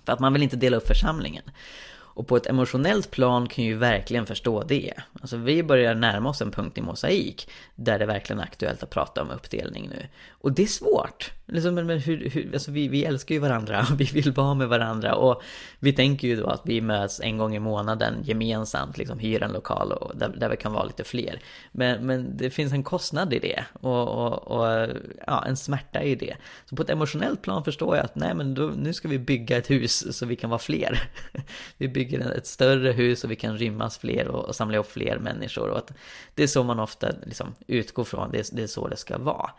För att man vill inte dela upp församlingen. Och på ett emotionellt plan kan ju verkligen förstå det. Alltså vi börjar närma oss en punkt i mosaik där det verkligen är aktuellt att prata om uppdelning nu. Och det är svårt. Liksom, men hur, hur, alltså vi, vi älskar ju varandra, vi vill vara med varandra och vi tänker ju då att vi möts en gång i månaden gemensamt, liksom hyr en lokal och där, där vi kan vara lite fler. Men, men det finns en kostnad i det och, och, och ja, en smärta i det. Så på ett emotionellt plan förstår jag att nej men då, nu ska vi bygga ett hus så vi kan vara fler. vi bygger ett större hus och vi kan rymmas fler och, och samla ihop fler människor och att det är så man ofta liksom utgår från, det, det är så det ska vara.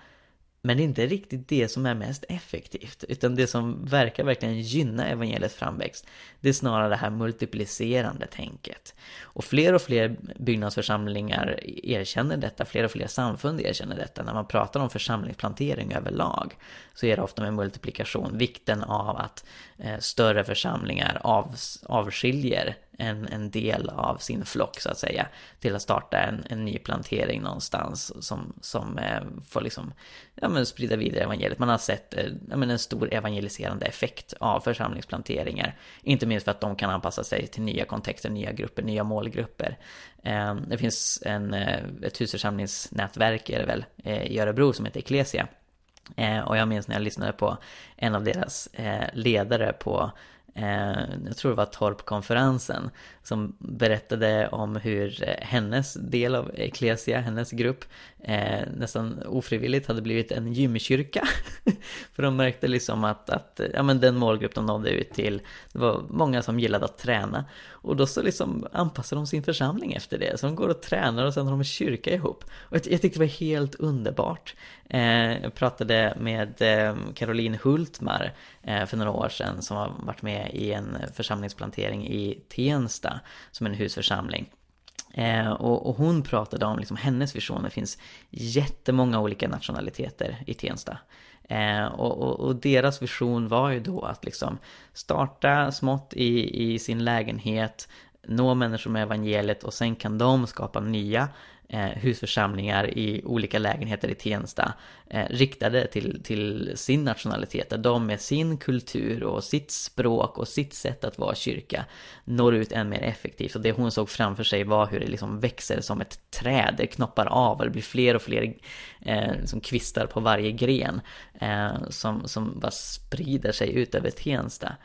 Men det är inte riktigt det som är mest effektivt, utan det som verkar verkligen gynna evangeliets framväxt, det är snarare det här multiplicerande tänket. Och fler och fler byggnadsförsamlingar erkänner detta, fler och fler samfund erkänner detta. När man pratar om församlingsplantering överlag så är det ofta med multiplikation, vikten av att Eh, större församlingar av, avskiljer en, en del av sin flock så att säga till att starta en, en ny plantering någonstans som, som eh, får liksom ja, men sprida vidare evangeliet. Man har sett eh, ja, men en stor evangeliserande effekt av församlingsplanteringar. Inte minst för att de kan anpassa sig till nya kontexter, nya grupper, nya målgrupper. Eh, det finns en, eh, ett husförsamlingsnätverk är det väl eh, i Örebro som heter Ecclesia. Eh, och jag minns när jag lyssnade på en av deras eh, ledare på eh, jag tror det var Torpkonferensen, som berättade om hur eh, hennes del av Ecclesia, hennes grupp, eh, nästan ofrivilligt hade blivit en gymkyrka. För de märkte liksom att, att ja, men den målgrupp de nådde ut till, det var många som gillade att träna. Och då så liksom anpassade de sin församling efter det. Så de går och tränar och sen har de en kyrka ihop. Och jag, jag tyckte det var helt underbart. Eh, jag pratade med eh, Caroline Hultmar eh, för några år sedan som har varit med i en församlingsplantering i Tensta som en husförsamling. Eh, och, och, hon pratade om liksom hennes vision. Det finns jättemånga olika nationaliteter i Tensta. Eh, och, och, och, deras vision var ju då att liksom starta smått i, i sin lägenhet, nå människor med evangeliet och sen kan de skapa nya Eh, husförsamlingar i olika lägenheter i Tensta eh, riktade till, till sin nationalitet, där de med sin kultur och sitt språk och sitt sätt att vara kyrka når ut än mer effektivt. Och det hon såg framför sig var hur det liksom växer som ett träd, det knoppar av och det blir fler och fler eh, liksom kvistar på varje gren eh, som, som bara sprider sig ut över Tensta.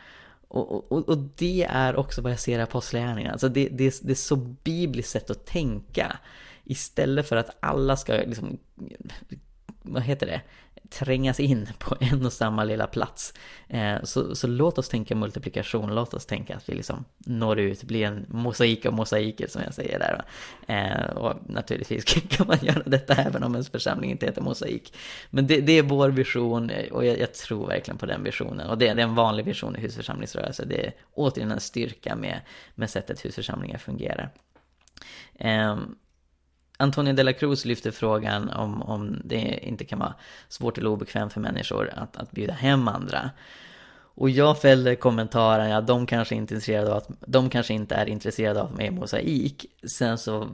Och, och, och det är också vad jag ser i Apostlagärningarna. Alltså det, det, det är så bibliskt sätt att tänka. Istället för att alla ska liksom, vad heter det, trängas in på en och samma lilla plats. Eh, så, så låt oss tänka multiplikation, låt oss tänka att vi liksom når ut, blir en mosaik av mosaiker som jag säger där. Eh, och naturligtvis kan man göra detta även om ens församling inte heter mosaik. Men det, det är vår vision eh, och jag, jag, tror verkligen på den visionen. Och det, det är en vanlig vision i husförsamlingsrörelse. Det är återigen en styrka med, med sättet husförsamlingar fungerar. Ehm, Antonio de la Cruz lyfter frågan om, om det inte kan vara svårt eller obekvämt för människor att, att bjuda hem andra. Och jag fäller kommentaren, ja de kanske inte är intresserade av att, de kanske inte är intresserade av med mosaik. Sen så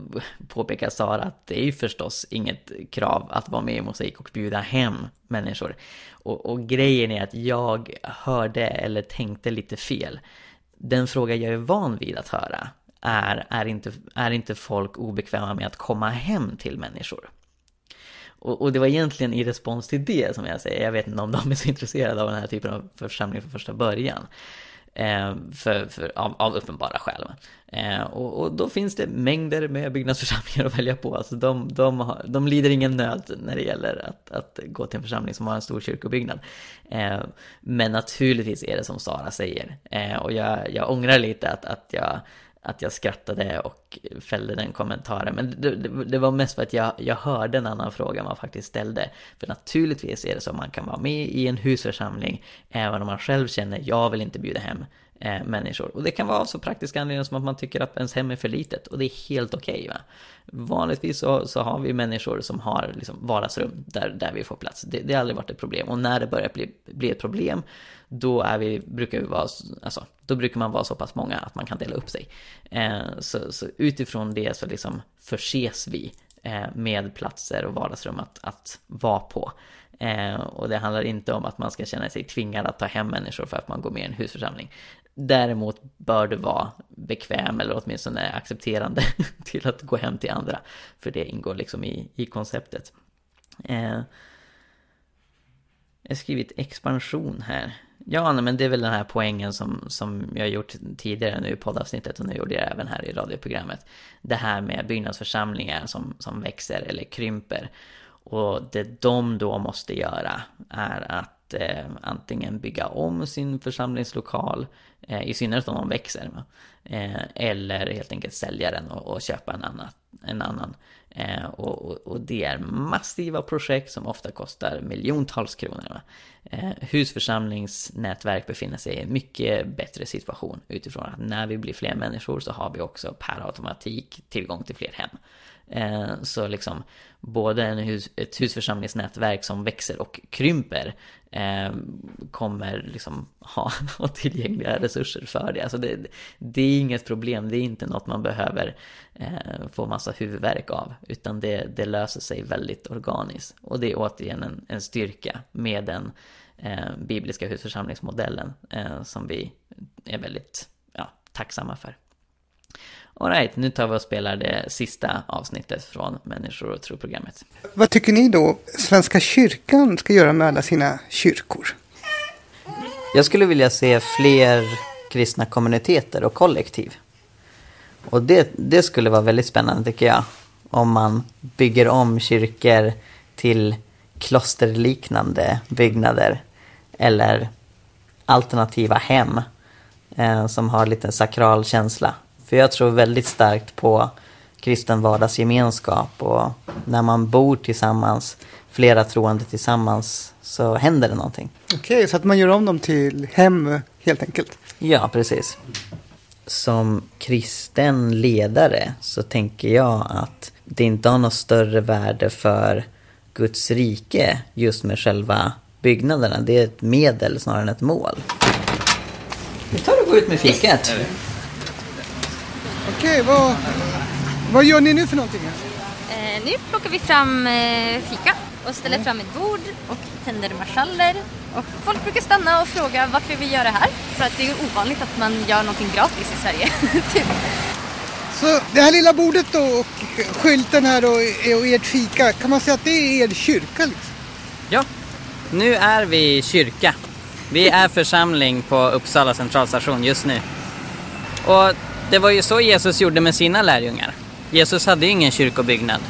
påpekar Sara att det är ju förstås inget krav att vara med i mosaik och bjuda hem människor. Och, och grejen är att jag hörde eller tänkte lite fel. Den fråga jag är van vid att höra är, är, inte, är inte folk obekväma med att komma hem till människor. Och, och, det var egentligen i respons till det som jag säger, jag vet inte om de är så intresserade av den här typen av församling från första början. Eh, för, för, av, av uppenbara skäl. Eh, och, och, då finns det mängder med byggnadsförsamlingar att välja på. Alltså de, de, har, de lider ingen nöd när det gäller att, att gå till en församling som har en stor kyrkobyggnad. Eh, men naturligtvis är det som Sara säger. Eh, och jag, jag ångrar lite att, att jag att jag skrattade och fällde den kommentaren. Men det, det, det, var mest för att jag, jag hörde en annan fråga man faktiskt ställde. För naturligtvis är det så att man kan vara med i en husförsamling även om man själv känner jag vill inte bjuda hem eh, människor. Och det kan vara av så praktiska anledningar som att man tycker att ens hem är för litet och det är helt okej. Okay, Vanligtvis så, så har vi människor som har liksom vardagsrum där, där vi får plats. Det, det har aldrig varit ett problem och när det börjar bli, bli ett problem då är vi, brukar vi vara, alltså, då brukar man vara så pass många att man kan dela upp sig. Eh, så, så, utifrån det så liksom förses vi eh, med platser och vardagsrum att, att vara på. Eh, och det handlar inte om att man ska känna sig tvingad att ta hem människor för att man går med i en husförsamling. Däremot bör du vara bekväm eller åtminstone accepterande till att gå hem till andra. För det ingår liksom i, i konceptet. Eh, jag har skrivit expansion här. Ja, men det är väl den här poängen som, som jag har gjort tidigare nu i poddavsnittet och nu gjorde jag även här i radioprogrammet. Det här med byggnadsförsamlingar som, som växer eller krymper. Och det de då måste göra är att eh, antingen bygga om sin församlingslokal, eh, i synnerhet om de växer, eh, eller helt enkelt sälja den och, och köpa en annan. En annan. Eh, och, och, det är massiva projekt som ofta kostar miljontals kronor. Eh, husförsamlingsnätverk befinner sig i en mycket bättre situation utifrån att när vi blir fler människor så har vi också per automatik tillgång till fler hem. Eh, så liksom både en hus, ett husförsamlingsnätverk som växer och krymper eh, kommer liksom ha, ha tillgängliga resurser för det. Alltså det. Det är inget problem, det är inte något man behöver eh, få massa huvudvärk av. Utan det, det löser sig väldigt organiskt. Och det är återigen en, en styrka med den eh, bibliska husförsamlingsmodellen eh, som vi är väldigt ja, tacksamma för. Alright, nu tar vi och spelar det sista avsnittet från Människor och tro-programmet. Vad tycker ni då Svenska kyrkan ska göra med alla sina kyrkor? Jag skulle vilja se fler kristna kommuniteter och kollektiv. Och det, det skulle vara väldigt spännande tycker jag. Om man bygger om kyrkor till klosterliknande byggnader. Eller alternativa hem eh, som har lite sakral känsla. För jag tror väldigt starkt på kristen vardagsgemenskap och när man bor tillsammans, flera troende tillsammans, så händer det någonting. Okej, okay, så att man gör om dem till hem helt enkelt? Ja, precis. Som kristen ledare så tänker jag att det inte har något större värde för Guds rike just med själva byggnaderna. Det är ett medel snarare än ett mål. Vi tar och går ut med fikat. Okej, vad, vad gör ni nu för någonting? nu plockar vi fram eh, fika och ställer fram ett bord och tänder marschaller. Och folk brukar stanna och fråga varför vi gör det här. För att det är ovanligt att man gör någonting gratis i Sverige. typ. Så det här lilla bordet då och skylten här och, och ert fika, kan man säga att det är er kyrka liksom? Ja, nu är vi kyrka. Vi är församling på Uppsala centralstation just nu. Och det var ju så Jesus gjorde med sina lärjungar. Jesus hade ju ingen kyrkobyggnad.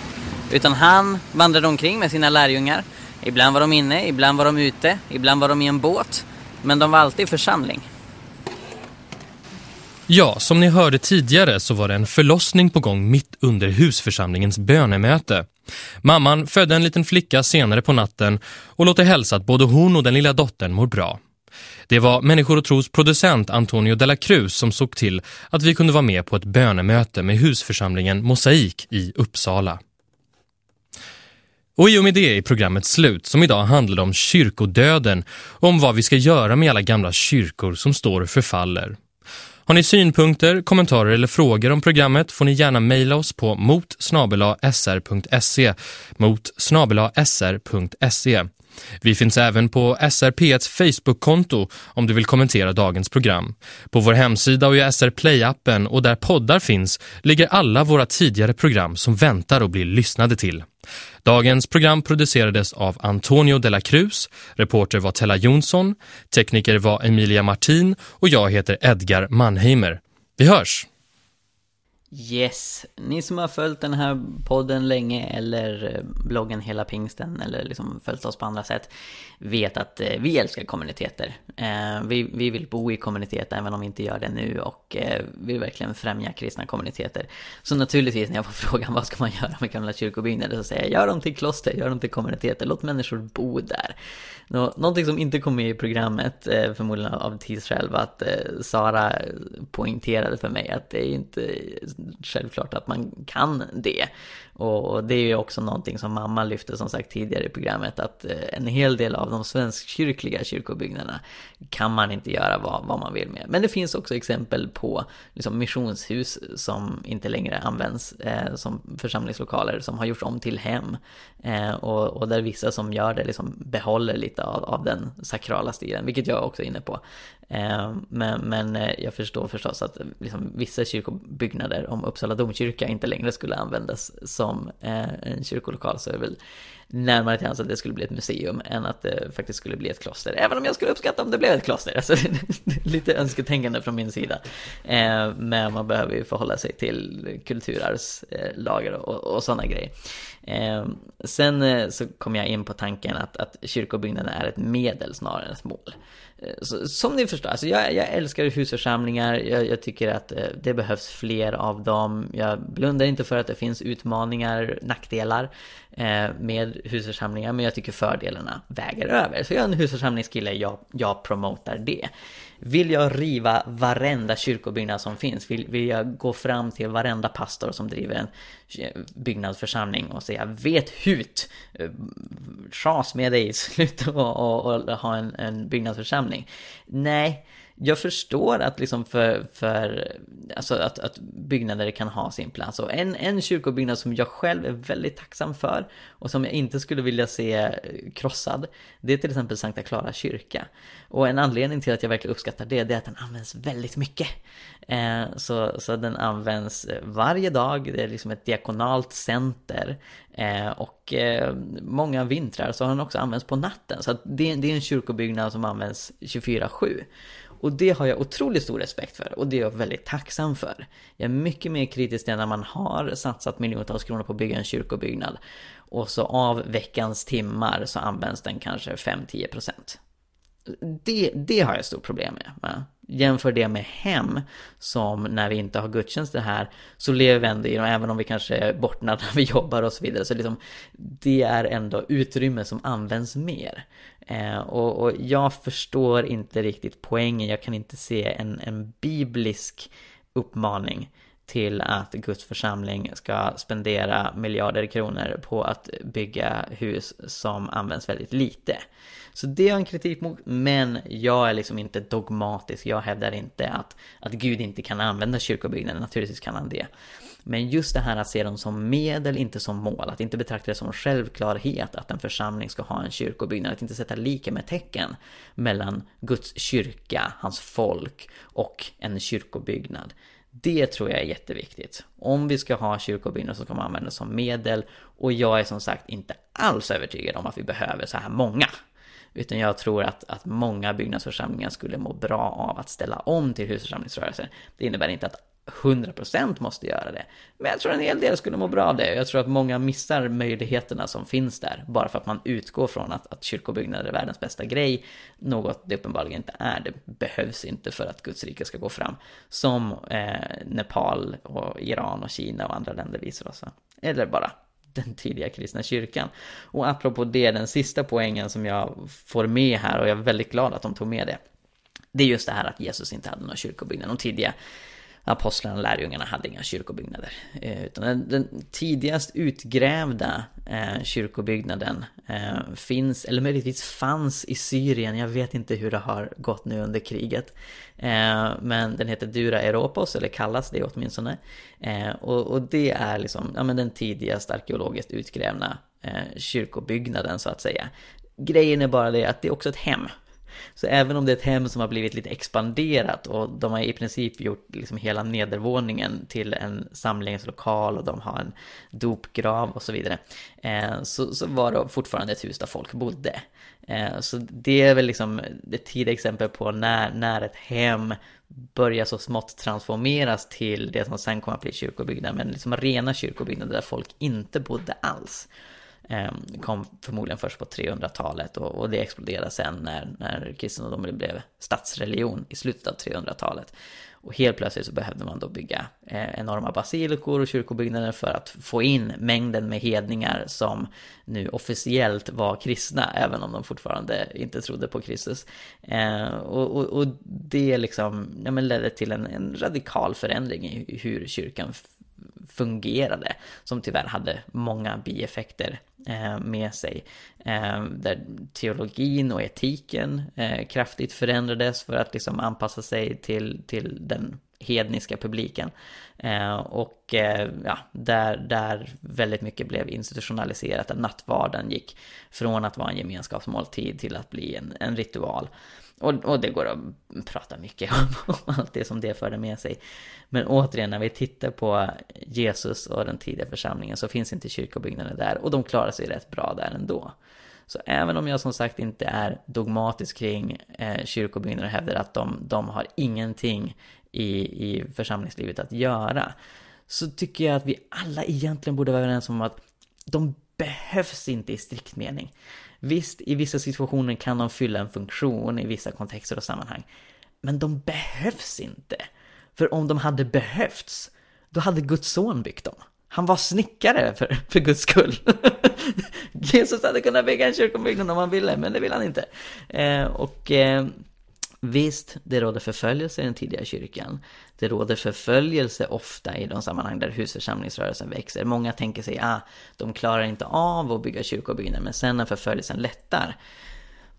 Utan han vandrade omkring med sina lärjungar. Ibland var de inne, ibland var de ute, ibland var de i en båt. Men de var alltid i församling. Ja, som ni hörde tidigare så var det en förlossning på gång mitt under husförsamlingens bönemöte. Mamman födde en liten flicka senare på natten och låter hälsa att både hon och den lilla dottern mår bra. Det var Människor och tros producent Antonio de la Cruz som såg till att vi kunde vara med på ett bönemöte med husförsamlingen Mosaik i Uppsala. Och i och med det är programmet slut som idag handlade om kyrkodöden och om vad vi ska göra med alla gamla kyrkor som står och förfaller. Har ni synpunkter, kommentarer eller frågor om programmet får ni gärna mejla oss på mot sr.se mot sr.se. Vi finns även på SRP1 Facebook-konto om du vill kommentera dagens program. På vår hemsida och i SR Play-appen och där poddar finns ligger alla våra tidigare program som väntar att bli lyssnade till. Dagens program producerades av Antonio de la Cruz, reporter var Tella Jonsson, tekniker var Emilia Martin och jag heter Edgar Mannheimer. Vi hörs! Yes, ni som har följt den här podden länge eller eh, bloggen Hela Pingsten eller liksom följt oss på andra sätt vet att eh, vi älskar kommuniteter. Eh, vi, vi vill bo i kommuniteter även om vi inte gör det nu och vill verkligen främja kristna kommuniteter. Så naturligtvis när jag får frågan vad ska man göra med gamla kyrkobyggnader så säger jag gör dem till kloster, gör dem till kommuniteter, låt människor bo där. Någonting som inte kom med i programmet, eh, förmodligen av tidsskäl, var att eh, Sara poängterade för mig att det är inte självklart att man kan det. Och det är ju också någonting som mamma lyfte som sagt tidigare i programmet att eh, en hel del av de svenskkyrkliga kyrkobyggnaderna kan man inte göra vad, vad man vill med. Men det finns också exempel på liksom, missionshus som inte längre används eh, som församlingslokaler som har gjorts om till hem. Eh, och, och, där vissa som gör det liksom behåller lite av, av den sakrala stilen, vilket jag också är inne på. Eh, men, men eh, jag förstår förstås att liksom, vissa kyrkobyggnader, om Uppsala domkyrka inte längre skulle användas som eh, en kyrkolokal så är det väl närmare till hands att det skulle bli ett museum än att det faktiskt skulle bli ett kloster. Även om jag skulle uppskatta om det blev ett kloster. Alltså, lite önsketänkande från min sida. Eh, men man behöver ju förhålla sig till kulturarvslagar och, och sådana grejer. Eh, sen eh, så kom jag in på tanken att, att kyrkobyggnaden är ett medel snarare än ett mål. Eh, så, som ni förstår, alltså jag, jag älskar husförsamlingar, jag, jag tycker att eh, det behövs fler av dem. Jag blundar inte för att det finns utmaningar, nackdelar eh, med husförsamlingar, men jag tycker fördelarna väger över. Så jag är en husförsamlingskille, jag, jag promotar det. Vill jag riva varenda kyrkobyggnad som finns? Vill, vill jag gå fram till varenda pastor som driver en byggnadsförsamling och säga vet hut! Eh, Chas med dig, sluta och, och, och ha en, en byggnadsförsamling. Nej, jag förstår att liksom för, för alltså att, att byggnader kan ha sin plats. Och en, en kyrkobyggnad som jag själv är väldigt tacksam för och som jag inte skulle vilja se eh, krossad, det är till exempel Sankta Klara kyrka. Och en anledning till att jag verkligen uppskattar det, det är att den används väldigt mycket. Eh, så, så den används eh, varje dag, det är liksom ett diakonalt center. Eh, och eh, många vintrar så har den också använts på natten. Så det, det är en kyrkobyggnad som används 24-7. Och det har jag otroligt stor respekt för och det är jag väldigt tacksam för. Jag är mycket mer kritisk till när man har satsat miljontals kronor på att bygga en kyrkobyggnad och så av veckans timmar så används den kanske 5-10%. Det, det har jag ett stort problem med. Va? Jämför det med hem, som när vi inte har gudstjänster här, så lever vi ändå i dem, även om vi kanske är borta när vi jobbar och så vidare. Så liksom, det är ändå utrymme som används mer. Eh, och, och, jag förstår inte riktigt poängen, jag kan inte se en, en biblisk uppmaning till att Guds församling ska spendera miljarder kronor på att bygga hus som används väldigt lite. Så det har en kritik mot, men jag är liksom inte dogmatisk. Jag hävdar inte att, att Gud inte kan använda kyrkobyggnaden, naturligtvis kan han det. Men just det här att se dem som medel, inte som mål. Att inte betrakta det som självklarhet att en församling ska ha en kyrkobyggnad. Att inte sätta lika med tecken mellan Guds kyrka, hans folk och en kyrkobyggnad. Det tror jag är jätteviktigt. Om vi ska ha kyrkobyggnader så ska man använda som medel. Och jag är som sagt inte alls övertygad om att vi behöver så här många. Utan jag tror att, att många byggnadsförsamlingar skulle må bra av att ställa om till husförsamlingsrörelsen. Det innebär inte att 100% måste göra det. Men jag tror en hel del skulle må bra av det. Jag tror att många missar möjligheterna som finns där. Bara för att man utgår från att, att kyrkobyggnader är världens bästa grej. Något det uppenbarligen inte är. Det behövs inte för att Guds rike ska gå fram. Som eh, Nepal och Iran och Kina och andra länder visar oss. Eller bara den tidiga kristna kyrkan. Och apropå det, den sista poängen som jag får med här och jag är väldigt glad att de tog med det. Det är just det här att Jesus inte hade någon kyrkobyggnad. De tidiga apostlarna och lärjungarna hade inga kyrkobyggnader. Eh, utan den, den tidigast utgrävda eh, kyrkobyggnaden eh, finns, eller möjligtvis fanns i Syrien. Jag vet inte hur det har gått nu under kriget. Eh, men den heter Dura Europos, eller kallas det åtminstone. Eh, och, och det är liksom ja, men den tidigast arkeologiskt utgrävna eh, kyrkobyggnaden så att säga. Grejen är bara det att det är också ett hem. Så även om det är ett hem som har blivit lite expanderat och de har i princip gjort liksom hela nedervåningen till en samlingslokal och de har en dopgrav och så vidare. Eh, så, så var det fortfarande ett hus där folk bodde. Eh, så det är väl liksom ett tidigt exempel på när, när ett hem börjar så smått transformeras till det som sen kommer att bli kyrkobyggnad, men liksom rena kyrkobyggnader där folk inte bodde alls. Ehm, kom förmodligen först på 300-talet och, och det exploderade sen när, när kristendomen blev statsreligion i slutet av 300-talet. Och helt plötsligt så behövde man då bygga eh, enorma basilikor och kyrkobyggnader för att få in mängden med hedningar som nu officiellt var kristna, även om de fortfarande inte trodde på Kristus. Eh, och, och, och, det liksom, ja, men ledde till en, en radikal förändring i hur kyrkan fungerade, som tyvärr hade många bieffekter eh, med sig. Eh, där teologin och etiken eh, kraftigt förändrades för att liksom anpassa sig till, till den hedniska publiken. Eh, och eh, ja, där, där väldigt mycket blev institutionaliserat, där nattvarden gick från att vara en gemenskapsmåltid till att bli en, en ritual. Och, och det går att prata mycket om allt det som det förde med sig. Men återigen, när vi tittar på Jesus och den tidiga församlingen så finns inte kyrkobyggnaden där och de klarar sig rätt bra där ändå. Så även om jag som sagt inte är dogmatisk kring eh, kyrkobyggnader och hävdar att de, de har ingenting i, i församlingslivet att göra, så tycker jag att vi alla egentligen borde vara överens om att de behövs inte i strikt mening. Visst, i vissa situationer kan de fylla en funktion i vissa kontexter och sammanhang. Men de behövs inte. För om de hade behövts, då hade Guds son byggt dem. Han var snickare för, för Guds skull. Jesus hade kunnat bygga en kyrkobyggnad om han ville, men det vill han inte. Eh, och eh, Visst, det råder förföljelse i den tidiga kyrkan. Det råder förföljelse ofta i de sammanhang där husförsamlingsrörelsen växer. Många tänker sig, ah, de klarar inte av att bygga kyrkobyggnader, men sen när förföljelsen lättar,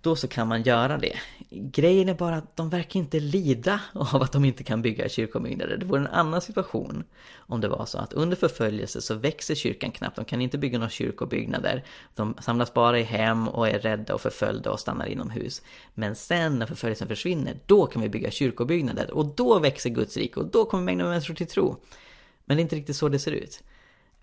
då så kan man göra det. Grejen är bara att de verkar inte lida av att de inte kan bygga kyrkobyggnader. Det vore en annan situation om det var så att under förföljelse så växer kyrkan knappt. De kan inte bygga några kyrkobyggnader. De samlas bara i hem och är rädda och förföljda och stannar inomhus. Men sen när förföljelsen försvinner, då kan vi bygga kyrkobyggnader och då växer Guds rike och då kommer mängden av människor till tro. Men det är inte riktigt så det ser ut.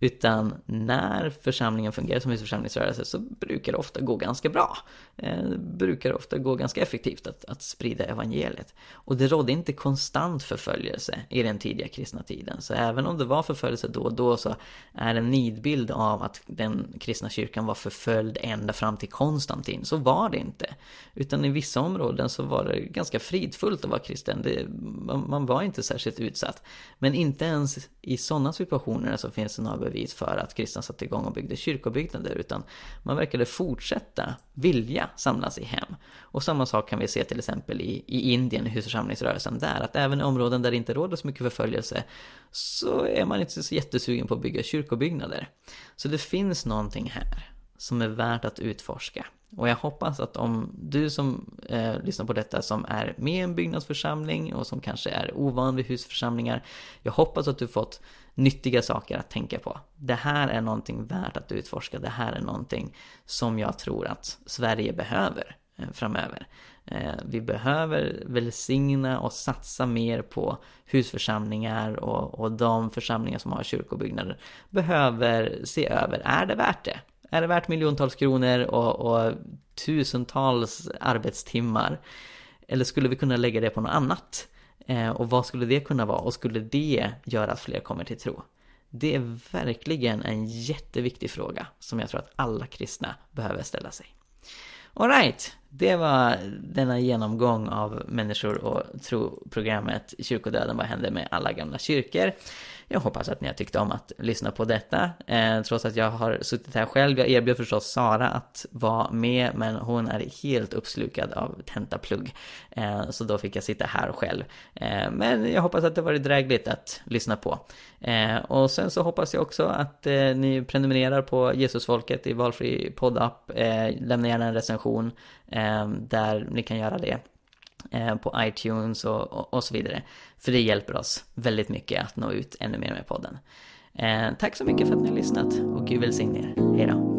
Utan när församlingen fungerar som husförsamlingsrörelse så brukar det ofta gå ganska bra. Det brukar ofta gå ganska effektivt att, att sprida evangeliet. Och det rådde inte konstant förföljelse i den tidiga kristna tiden. Så även om det var förföljelse då och då så är en nidbild av att den kristna kyrkan var förföljd ända fram till Konstantin. Så var det inte. Utan i vissa områden så var det ganska fridfullt att vara kristen. Det, man, man var inte särskilt utsatt. Men inte ens i sådana situationer så finns det några bevis för att kristna satte igång och byggde kyrkobyggnader utan man verkade fortsätta vilja samlas i hem. Och samma sak kan vi se till exempel i, i Indien, husförsamlingsrörelsen där, att även i områden där det inte råder så mycket förföljelse så är man inte så jättesugen på att bygga kyrkobyggnader. Så det finns någonting här som är värt att utforska. Och jag hoppas att om du som eh, lyssnar på detta som är med i en byggnadsförsamling och som kanske är ovan vid husförsamlingar, jag hoppas att du fått nyttiga saker att tänka på. Det här är någonting värt att utforska, det här är någonting som jag tror att Sverige behöver eh, framöver. Eh, vi behöver välsigna och satsa mer på husförsamlingar och, och de församlingar som har kyrkobyggnader behöver se över, är det värt det? Är det värt miljontals kronor och, och tusentals arbetstimmar? Eller skulle vi kunna lägga det på något annat? Eh, och vad skulle det kunna vara? Och skulle det göra att fler kommer till tro? Det är verkligen en jätteviktig fråga som jag tror att alla kristna behöver ställa sig. Alright, det var denna genomgång av människor och tro-programmet Kyrkodöden, vad händer med alla gamla kyrkor? Jag hoppas att ni har tyckt om att lyssna på detta, eh, trots att jag har suttit här själv. Jag erbjöd förstås Sara att vara med, men hon är helt uppslukad av tentaplugg. Eh, så då fick jag sitta här själv. Eh, men jag hoppas att det varit drägligt att lyssna på. Eh, och sen så hoppas jag också att eh, ni prenumererar på Jesusfolket i valfri poddapp. Eh, lämna gärna en recension eh, där ni kan göra det. Eh, på iTunes och, och, och, så vidare. För det hjälper oss väldigt mycket att nå ut ännu mer med podden. Eh, tack så mycket för att ni har lyssnat och Gud välsigne er. Hejdå!